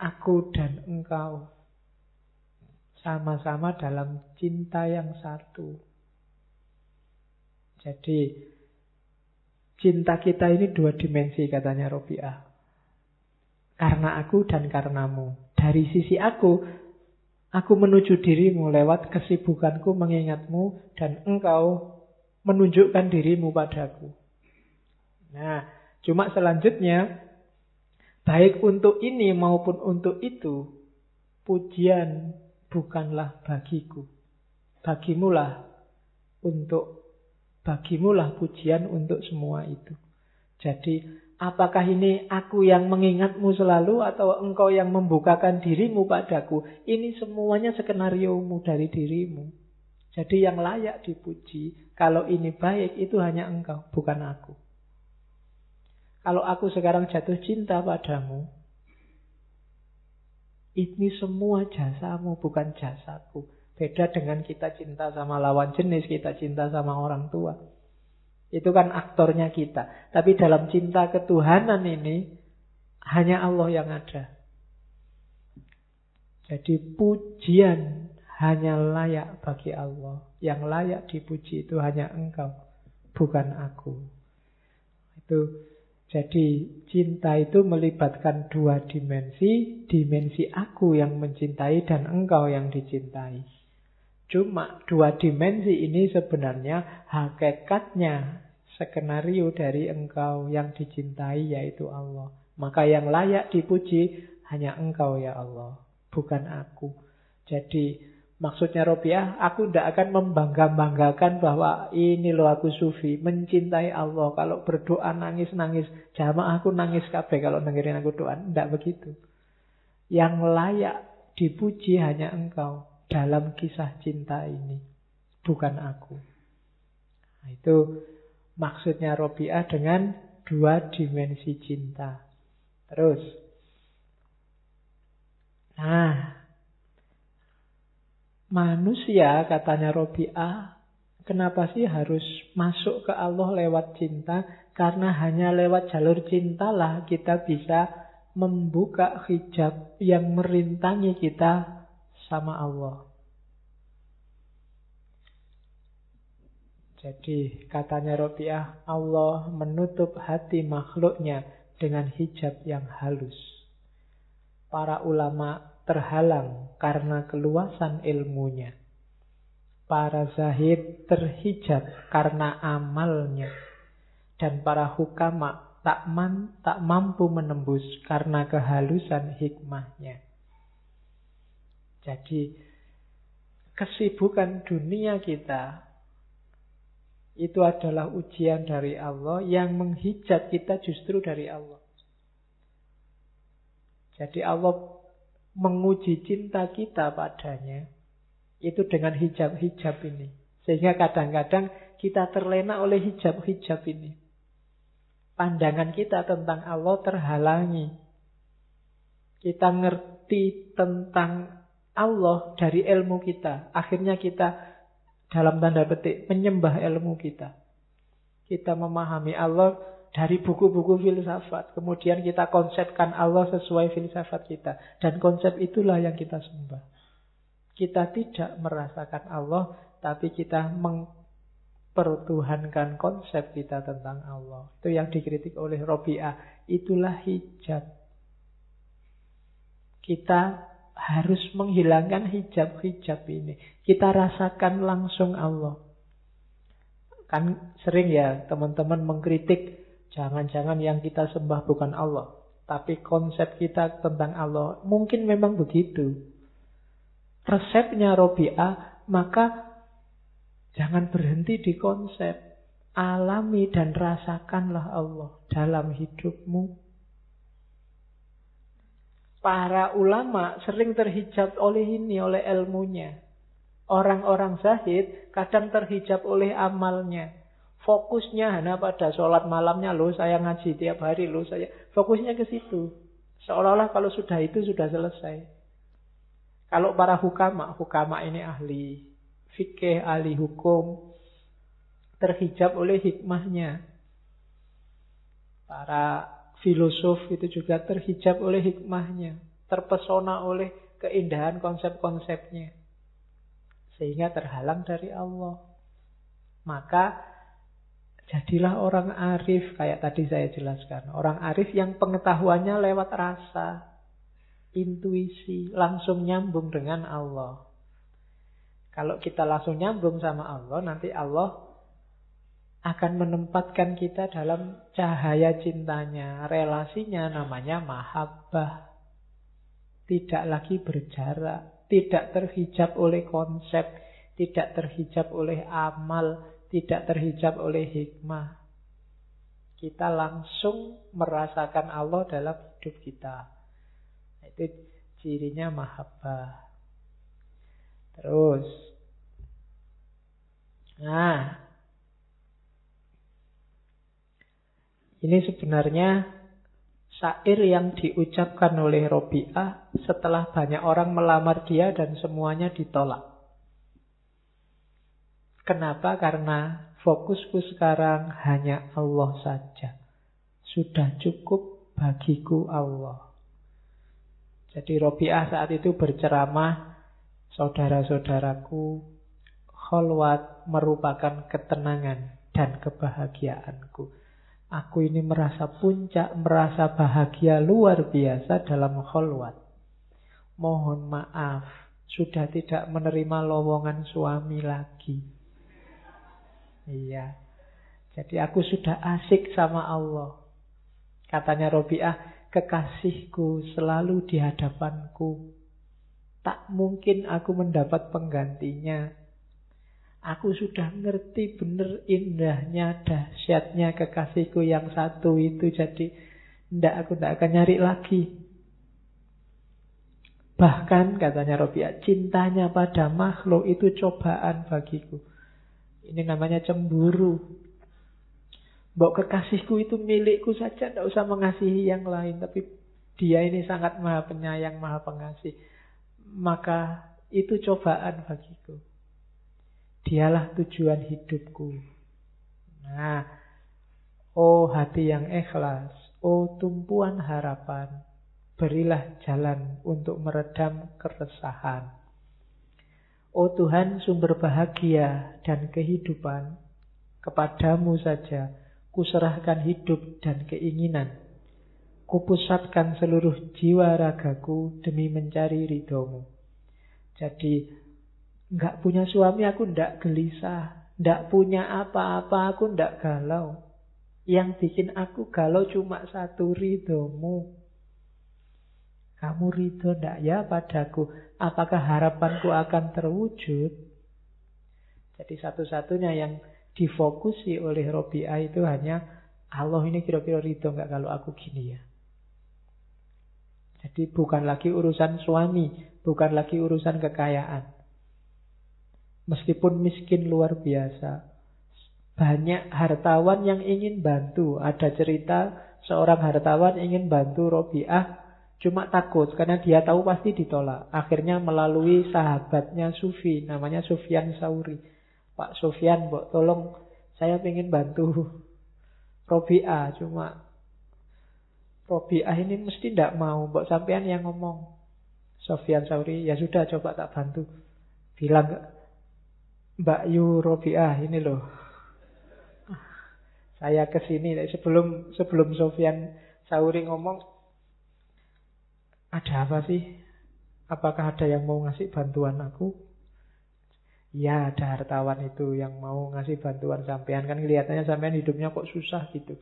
aku dan engkau sama-sama dalam cinta yang satu. Jadi cinta kita ini dua dimensi katanya Robiah. Karena aku dan karenamu. Dari sisi aku, Aku menuju dirimu lewat kesibukanku mengingatmu dan engkau menunjukkan dirimu padaku. Nah, cuma selanjutnya baik untuk ini maupun untuk itu pujian bukanlah bagiku. Bagimulah untuk bagimulah pujian untuk semua itu. Jadi Apakah ini aku yang mengingatmu selalu atau engkau yang membukakan dirimu padaku? Ini semuanya skenariomu dari dirimu. Jadi yang layak dipuji, kalau ini baik itu hanya engkau, bukan aku. Kalau aku sekarang jatuh cinta padamu, ini semua jasamu, bukan jasaku. Beda dengan kita cinta sama lawan jenis, kita cinta sama orang tua. Itu kan aktornya kita. Tapi dalam cinta ketuhanan ini, hanya Allah yang ada. Jadi pujian hanya layak bagi Allah. Yang layak dipuji itu hanya engkau, bukan aku. Itu jadi cinta itu melibatkan dua dimensi, dimensi aku yang mencintai dan engkau yang dicintai. Cuma dua dimensi ini sebenarnya hakikatnya skenario dari engkau yang dicintai yaitu Allah. Maka yang layak dipuji hanya engkau ya Allah, bukan aku. Jadi maksudnya Robiah, aku tidak akan membangga-banggakan bahwa ini loh aku sufi, mencintai Allah. Kalau berdoa nangis-nangis, jamaah aku nangis kabeh kalau dengerin aku doa. Tidak begitu. Yang layak dipuji hanya engkau dalam kisah cinta ini, bukan aku. Nah, itu maksudnya Robiah dengan dua dimensi cinta. Terus, nah, manusia katanya Robiah, kenapa sih harus masuk ke Allah lewat cinta? Karena hanya lewat jalur cintalah kita bisa membuka hijab yang merintangi kita sama Allah. Jadi katanya Robiah, Allah menutup hati makhluknya dengan hijab yang halus. Para ulama terhalang karena keluasan ilmunya. Para zahid terhijab karena amalnya. Dan para hukama tak, man, tak mampu menembus karena kehalusan hikmahnya. Jadi kesibukan dunia kita itu adalah ujian dari Allah yang menghijab kita justru dari Allah. Jadi Allah menguji cinta kita padanya itu dengan hijab-hijab ini. Sehingga kadang-kadang kita terlena oleh hijab-hijab ini. Pandangan kita tentang Allah terhalangi. Kita ngerti tentang Allah dari ilmu kita. Akhirnya kita dalam tanda petik menyembah ilmu kita. Kita memahami Allah dari buku-buku filsafat. Kemudian kita konsepkan Allah sesuai filsafat kita. Dan konsep itulah yang kita sembah. Kita tidak merasakan Allah, tapi kita mempertuhankan konsep kita tentang Allah. Itu yang dikritik oleh Robi'ah. Itulah hijab. Kita harus menghilangkan hijab-hijab ini. Kita rasakan langsung Allah. Kan sering ya teman-teman mengkritik, jangan-jangan yang kita sembah bukan Allah. Tapi konsep kita tentang Allah mungkin memang begitu. Resepnya Robi'ah, maka jangan berhenti di konsep. Alami dan rasakanlah Allah dalam hidupmu, Para ulama sering terhijab oleh ini, oleh ilmunya. Orang-orang zahid kadang terhijab oleh amalnya. Fokusnya hanya pada sholat malamnya loh, saya ngaji tiap hari loh, saya fokusnya ke situ. Seolah-olah kalau sudah itu sudah selesai. Kalau para hukama, hukama ini ahli fikih, ahli hukum, terhijab oleh hikmahnya. Para filosof itu juga terhijab oleh hikmahnya, terpesona oleh keindahan konsep-konsepnya. Sehingga terhalang dari Allah. Maka jadilah orang arif kayak tadi saya jelaskan. Orang arif yang pengetahuannya lewat rasa, intuisi, langsung nyambung dengan Allah. Kalau kita langsung nyambung sama Allah, nanti Allah akan menempatkan kita dalam cahaya cintanya. Relasinya namanya mahabbah. Tidak lagi berjarak. Tidak terhijab oleh konsep. Tidak terhijab oleh amal. Tidak terhijab oleh hikmah. Kita langsung merasakan Allah dalam hidup kita. Itu cirinya mahabbah. Terus. Nah. Ini sebenarnya syair yang diucapkan oleh Robi'ah setelah banyak orang melamar dia dan semuanya ditolak. Kenapa? Karena fokusku sekarang hanya Allah saja. Sudah cukup bagiku Allah. Jadi Robi'ah saat itu berceramah, saudara-saudaraku, kholwat merupakan ketenangan dan kebahagiaanku. Aku ini merasa puncak, merasa bahagia luar biasa dalam kholwat. Mohon maaf, sudah tidak menerima lowongan suami lagi. Iya. Jadi aku sudah asik sama Allah. Katanya Robiah, kekasihku selalu di hadapanku. Tak mungkin aku mendapat penggantinya. Aku sudah ngerti bener indahnya, dahsyatnya kekasihku yang satu itu. Jadi, ndak aku ndak akan nyari lagi. Bahkan katanya Robiah, cintanya pada makhluk itu cobaan bagiku. Ini namanya cemburu. Mbok kekasihku itu milikku saja, ndak usah mengasihi yang lain. Tapi dia ini sangat maha penyayang, maha pengasih. Maka itu cobaan bagiku. Dialah tujuan hidupku. Nah, oh hati yang ikhlas, oh tumpuan harapan, berilah jalan untuk meredam keresahan. Oh Tuhan sumber bahagia dan kehidupan, kepadamu saja kuserahkan hidup dan keinginan. Kupusatkan seluruh jiwa ragaku demi mencari ridhomu. Jadi Enggak punya suami aku ndak gelisah. Ndak punya apa-apa aku ndak galau. Yang bikin aku galau cuma satu ridhomu. Kamu ridho ndak ya padaku? Apakah harapanku akan terwujud? Jadi satu-satunya yang difokusi oleh Robiah itu hanya Allah ini kira-kira ridho nggak kalau aku gini ya. Jadi bukan lagi urusan suami, bukan lagi urusan kekayaan. Meskipun miskin luar biasa. Banyak hartawan yang ingin bantu. Ada cerita seorang hartawan ingin bantu Robiah. Cuma takut karena dia tahu pasti ditolak. Akhirnya melalui sahabatnya Sufi. Namanya Sufyan Sauri. Pak Sufyan, Mbok, tolong saya ingin bantu Robiah. Cuma Robiah ini mesti tidak mau. Mbok sampean yang ngomong. Sofyan Sauri, ya sudah coba tak bantu. Bilang Mbak Yu Robiah ini loh. Saya ke sini sebelum sebelum Sofian Sauri ngomong ada apa sih? Apakah ada yang mau ngasih bantuan aku? Ya ada hartawan itu yang mau ngasih bantuan sampean kan kelihatannya sampean hidupnya kok susah gitu.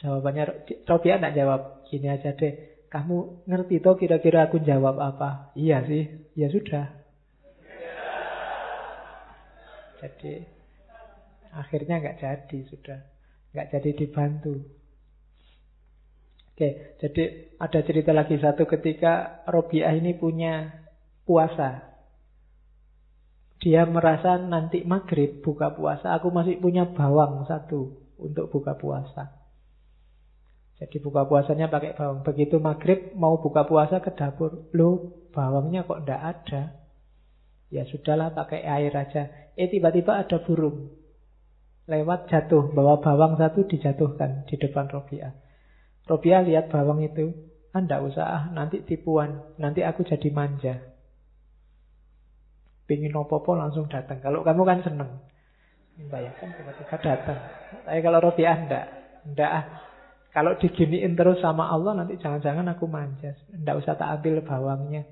Jawabannya Robiah tidak jawab gini aja deh. Kamu ngerti toh kira-kira aku jawab apa? Iya sih, ya sudah. Jadi akhirnya nggak jadi sudah, nggak jadi dibantu. Oke, jadi ada cerita lagi satu ketika Robiah ini punya puasa. Dia merasa nanti maghrib buka puasa, aku masih punya bawang satu untuk buka puasa. Jadi buka puasanya pakai bawang. Begitu maghrib mau buka puasa ke dapur, lo bawangnya kok ndak ada. Ya sudahlah pakai air aja. Eh tiba-tiba ada burung. Lewat jatuh. Bawa bawang satu dijatuhkan di depan Robiah. Robiah lihat bawang itu. Anda ah, usah ah, nanti tipuan. Nanti aku jadi manja. Pingin opo-opo langsung datang. Kalau kamu kan seneng. Bayangkan tiba-tiba datang. Tapi kalau Robiah enggak. Enggak ah. Kalau diginiin terus sama Allah nanti jangan-jangan aku manja. Enggak usah tak ambil bawangnya.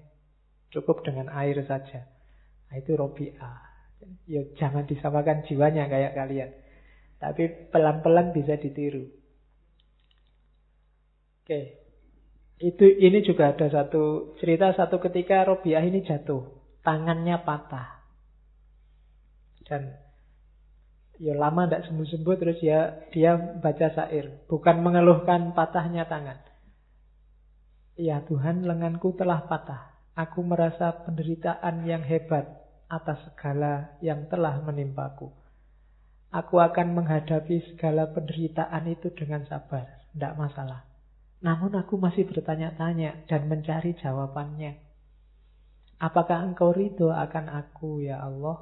Cukup dengan air saja. Nah, itu Robi'ah. Ya jangan disamakan jiwanya kayak kalian. Tapi pelan-pelan bisa ditiru. Oke. Itu ini juga ada satu cerita satu ketika Robiah ini jatuh, tangannya patah. Dan Ya lama tidak sembuh-sembuh terus ya dia baca syair. Bukan mengeluhkan patahnya tangan. Ya Tuhan lenganku telah patah. Aku merasa penderitaan yang hebat atas segala yang telah menimpaku. Aku akan menghadapi segala penderitaan itu dengan sabar. Tidak masalah. Namun aku masih bertanya-tanya dan mencari jawabannya. Apakah engkau ridho akan aku ya Allah?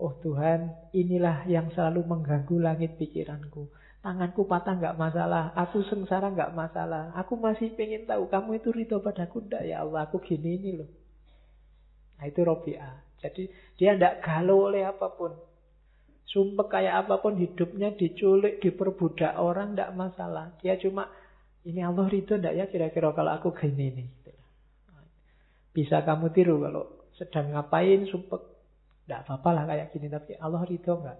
Oh Tuhan, inilah yang selalu mengganggu langit pikiranku. Tanganku patah nggak masalah, aku sengsara nggak masalah. Aku masih pengen tahu kamu itu ridho padaku ndak ya Allah, aku gini ini loh. Nah itu Robi'ah. Jadi dia ndak galau oleh apa pun. Sumpah kayak apa pun hidupnya diculik, diperbudak orang ndak masalah. Dia cuma ini Allah ridho ndak ya kira-kira kalau aku gini ini. Bisa kamu tiru kalau sedang ngapain sumpah tidak apa-apa lah kayak gini, tapi Allah ridho nggak?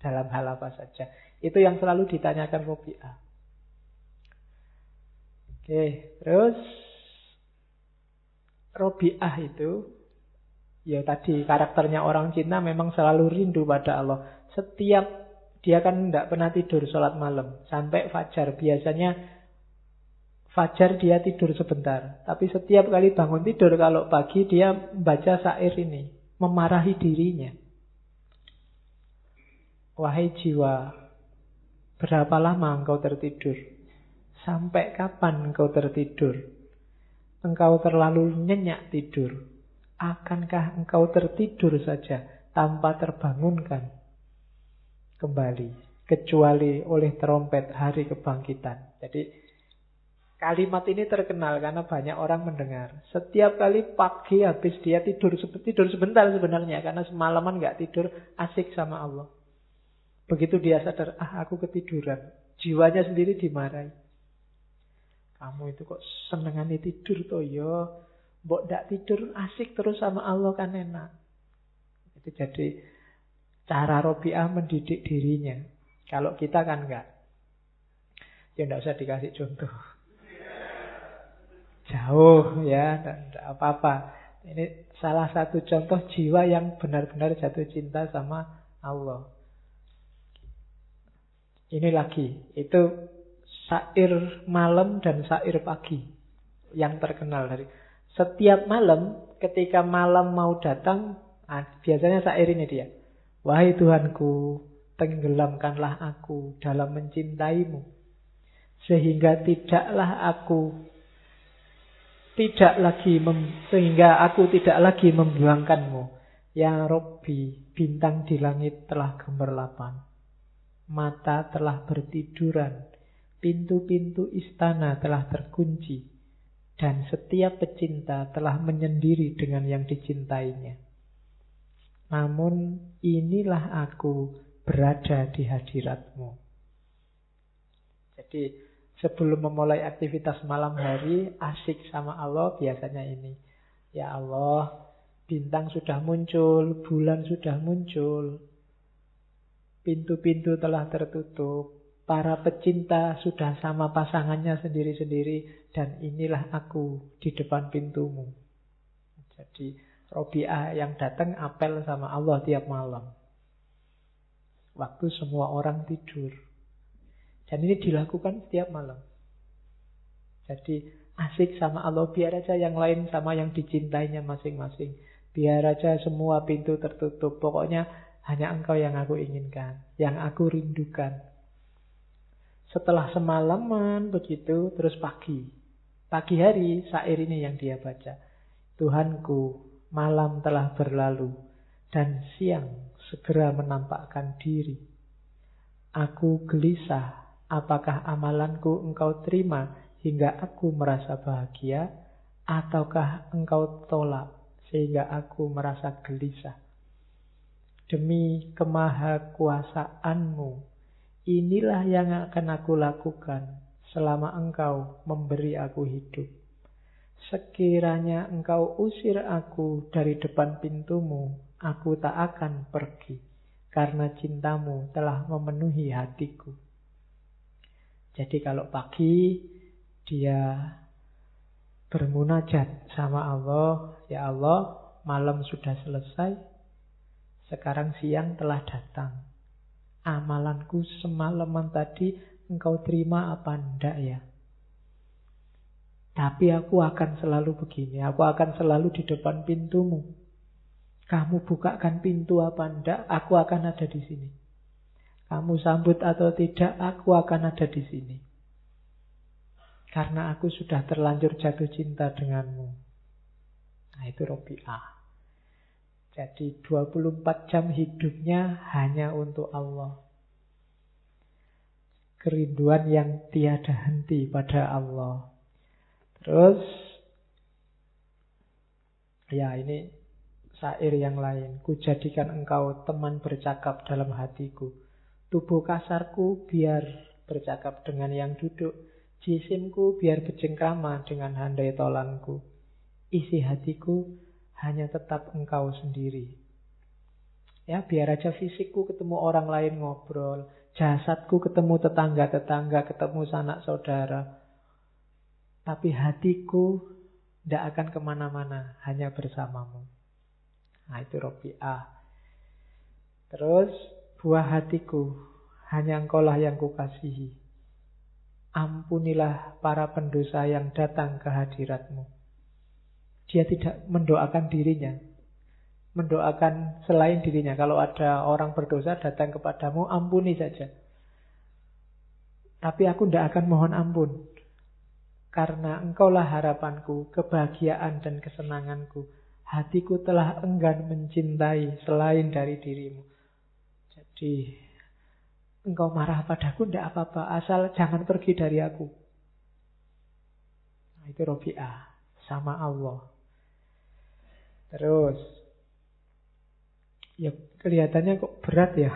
Dalam hal apa saja. Itu yang selalu ditanyakan Robi'ah. Oke, terus Robi'ah itu ya tadi karakternya orang Cina memang selalu rindu pada Allah. Setiap dia kan tidak pernah tidur sholat malam sampai fajar. Biasanya fajar dia tidur sebentar. Tapi setiap kali bangun tidur kalau pagi dia baca syair ini memarahi dirinya. Wahai jiwa, berapa lama engkau tertidur? Sampai kapan engkau tertidur? Engkau terlalu nyenyak tidur. Akankah engkau tertidur saja tanpa terbangunkan kembali? Kecuali oleh trompet hari kebangkitan. Jadi Kalimat ini terkenal karena banyak orang mendengar. Setiap kali pagi habis dia tidur tidur sebentar sebenarnya karena semalaman nggak tidur asik sama Allah. Begitu dia sadar, ah aku ketiduran. Jiwanya sendiri dimarahi. Kamu itu kok senengan tidur toh yo. Mbok ndak tidur asik terus sama Allah kan enak. Itu jadi cara Robiah mendidik dirinya. Kalau kita kan enggak. Ya enggak usah dikasih contoh jauh ya tidak apa-apa. Ini salah satu contoh jiwa yang benar-benar jatuh cinta sama Allah. Ini lagi, itu sair malam dan sair pagi yang terkenal dari setiap malam ketika malam mau datang, nah, biasanya sair ini dia. Wahai Tuhanku, tenggelamkanlah aku dalam mencintaimu sehingga tidaklah aku tidak lagi mem, sehingga aku tidak lagi membuangkanmu. Ya Robbi, bintang di langit telah gemerlapan. Mata telah bertiduran. Pintu-pintu istana telah terkunci. Dan setiap pecinta telah menyendiri dengan yang dicintainya. Namun inilah aku berada di hadiratmu. Jadi sebelum memulai aktivitas malam hari asik sama Allah biasanya ini. Ya Allah, bintang sudah muncul, bulan sudah muncul, pintu-pintu telah tertutup, para pecinta sudah sama pasangannya sendiri-sendiri, dan inilah aku di depan pintumu. Jadi Robiah yang datang apel sama Allah tiap malam. Waktu semua orang tidur. Dan ini dilakukan setiap malam. Jadi asik sama Allah. Biar aja yang lain sama yang dicintainya masing-masing. Biar aja semua pintu tertutup. Pokoknya hanya engkau yang aku inginkan. Yang aku rindukan. Setelah semalaman begitu, terus pagi. Pagi hari, sair ini yang dia baca. Tuhanku, malam telah berlalu. Dan siang segera menampakkan diri. Aku gelisah Apakah amalanku engkau terima hingga aku merasa bahagia, ataukah engkau tolak sehingga aku merasa gelisah? Demi kemahakuasaanmu, inilah yang akan aku lakukan selama engkau memberi aku hidup. Sekiranya engkau usir aku dari depan pintumu, aku tak akan pergi, karena cintamu telah memenuhi hatiku. Jadi kalau pagi dia bermunajat sama Allah, ya Allah, malam sudah selesai. Sekarang siang telah datang. Amalanku semalaman tadi engkau terima apa enggak ya? Tapi aku akan selalu begini. Aku akan selalu di depan pintumu. Kamu bukakan pintu apa enggak, aku akan ada di sini. Kamu sambut atau tidak, aku akan ada di sini. Karena aku sudah terlanjur jatuh cinta denganmu. Nah itu Robi'ah. Jadi 24 jam hidupnya hanya untuk Allah. Kerinduan yang tiada henti pada Allah. Terus, ya ini syair yang lain. Ku jadikan engkau teman bercakap dalam hatiku. Tubuh kasarku biar bercakap dengan yang duduk Jisimku biar bejengkrama dengan handai tolanku. Isi hatiku hanya tetap engkau sendiri. Ya, biar aja fisikku ketemu orang lain ngobrol. Jasadku ketemu tetangga-tetangga, ketemu sanak saudara. Tapi hatiku tidak akan ke mana-mana, hanya bersamamu. Nah itu Robi'ah. Terus buah hatiku, hanya engkaulah yang kukasihi. Ampunilah para pendosa yang datang ke hadiratmu. Dia tidak mendoakan dirinya. Mendoakan selain dirinya. Kalau ada orang berdosa datang kepadamu, ampuni saja. Tapi aku tidak akan mohon ampun. Karena engkaulah harapanku, kebahagiaan dan kesenanganku. Hatiku telah enggan mencintai selain dari dirimu. Jadi Engkau marah padaku, tidak apa-apa. Asal jangan pergi dari aku. Nah, itu Robi'ah. Sama Allah. Terus. Ya kelihatannya kok berat ya.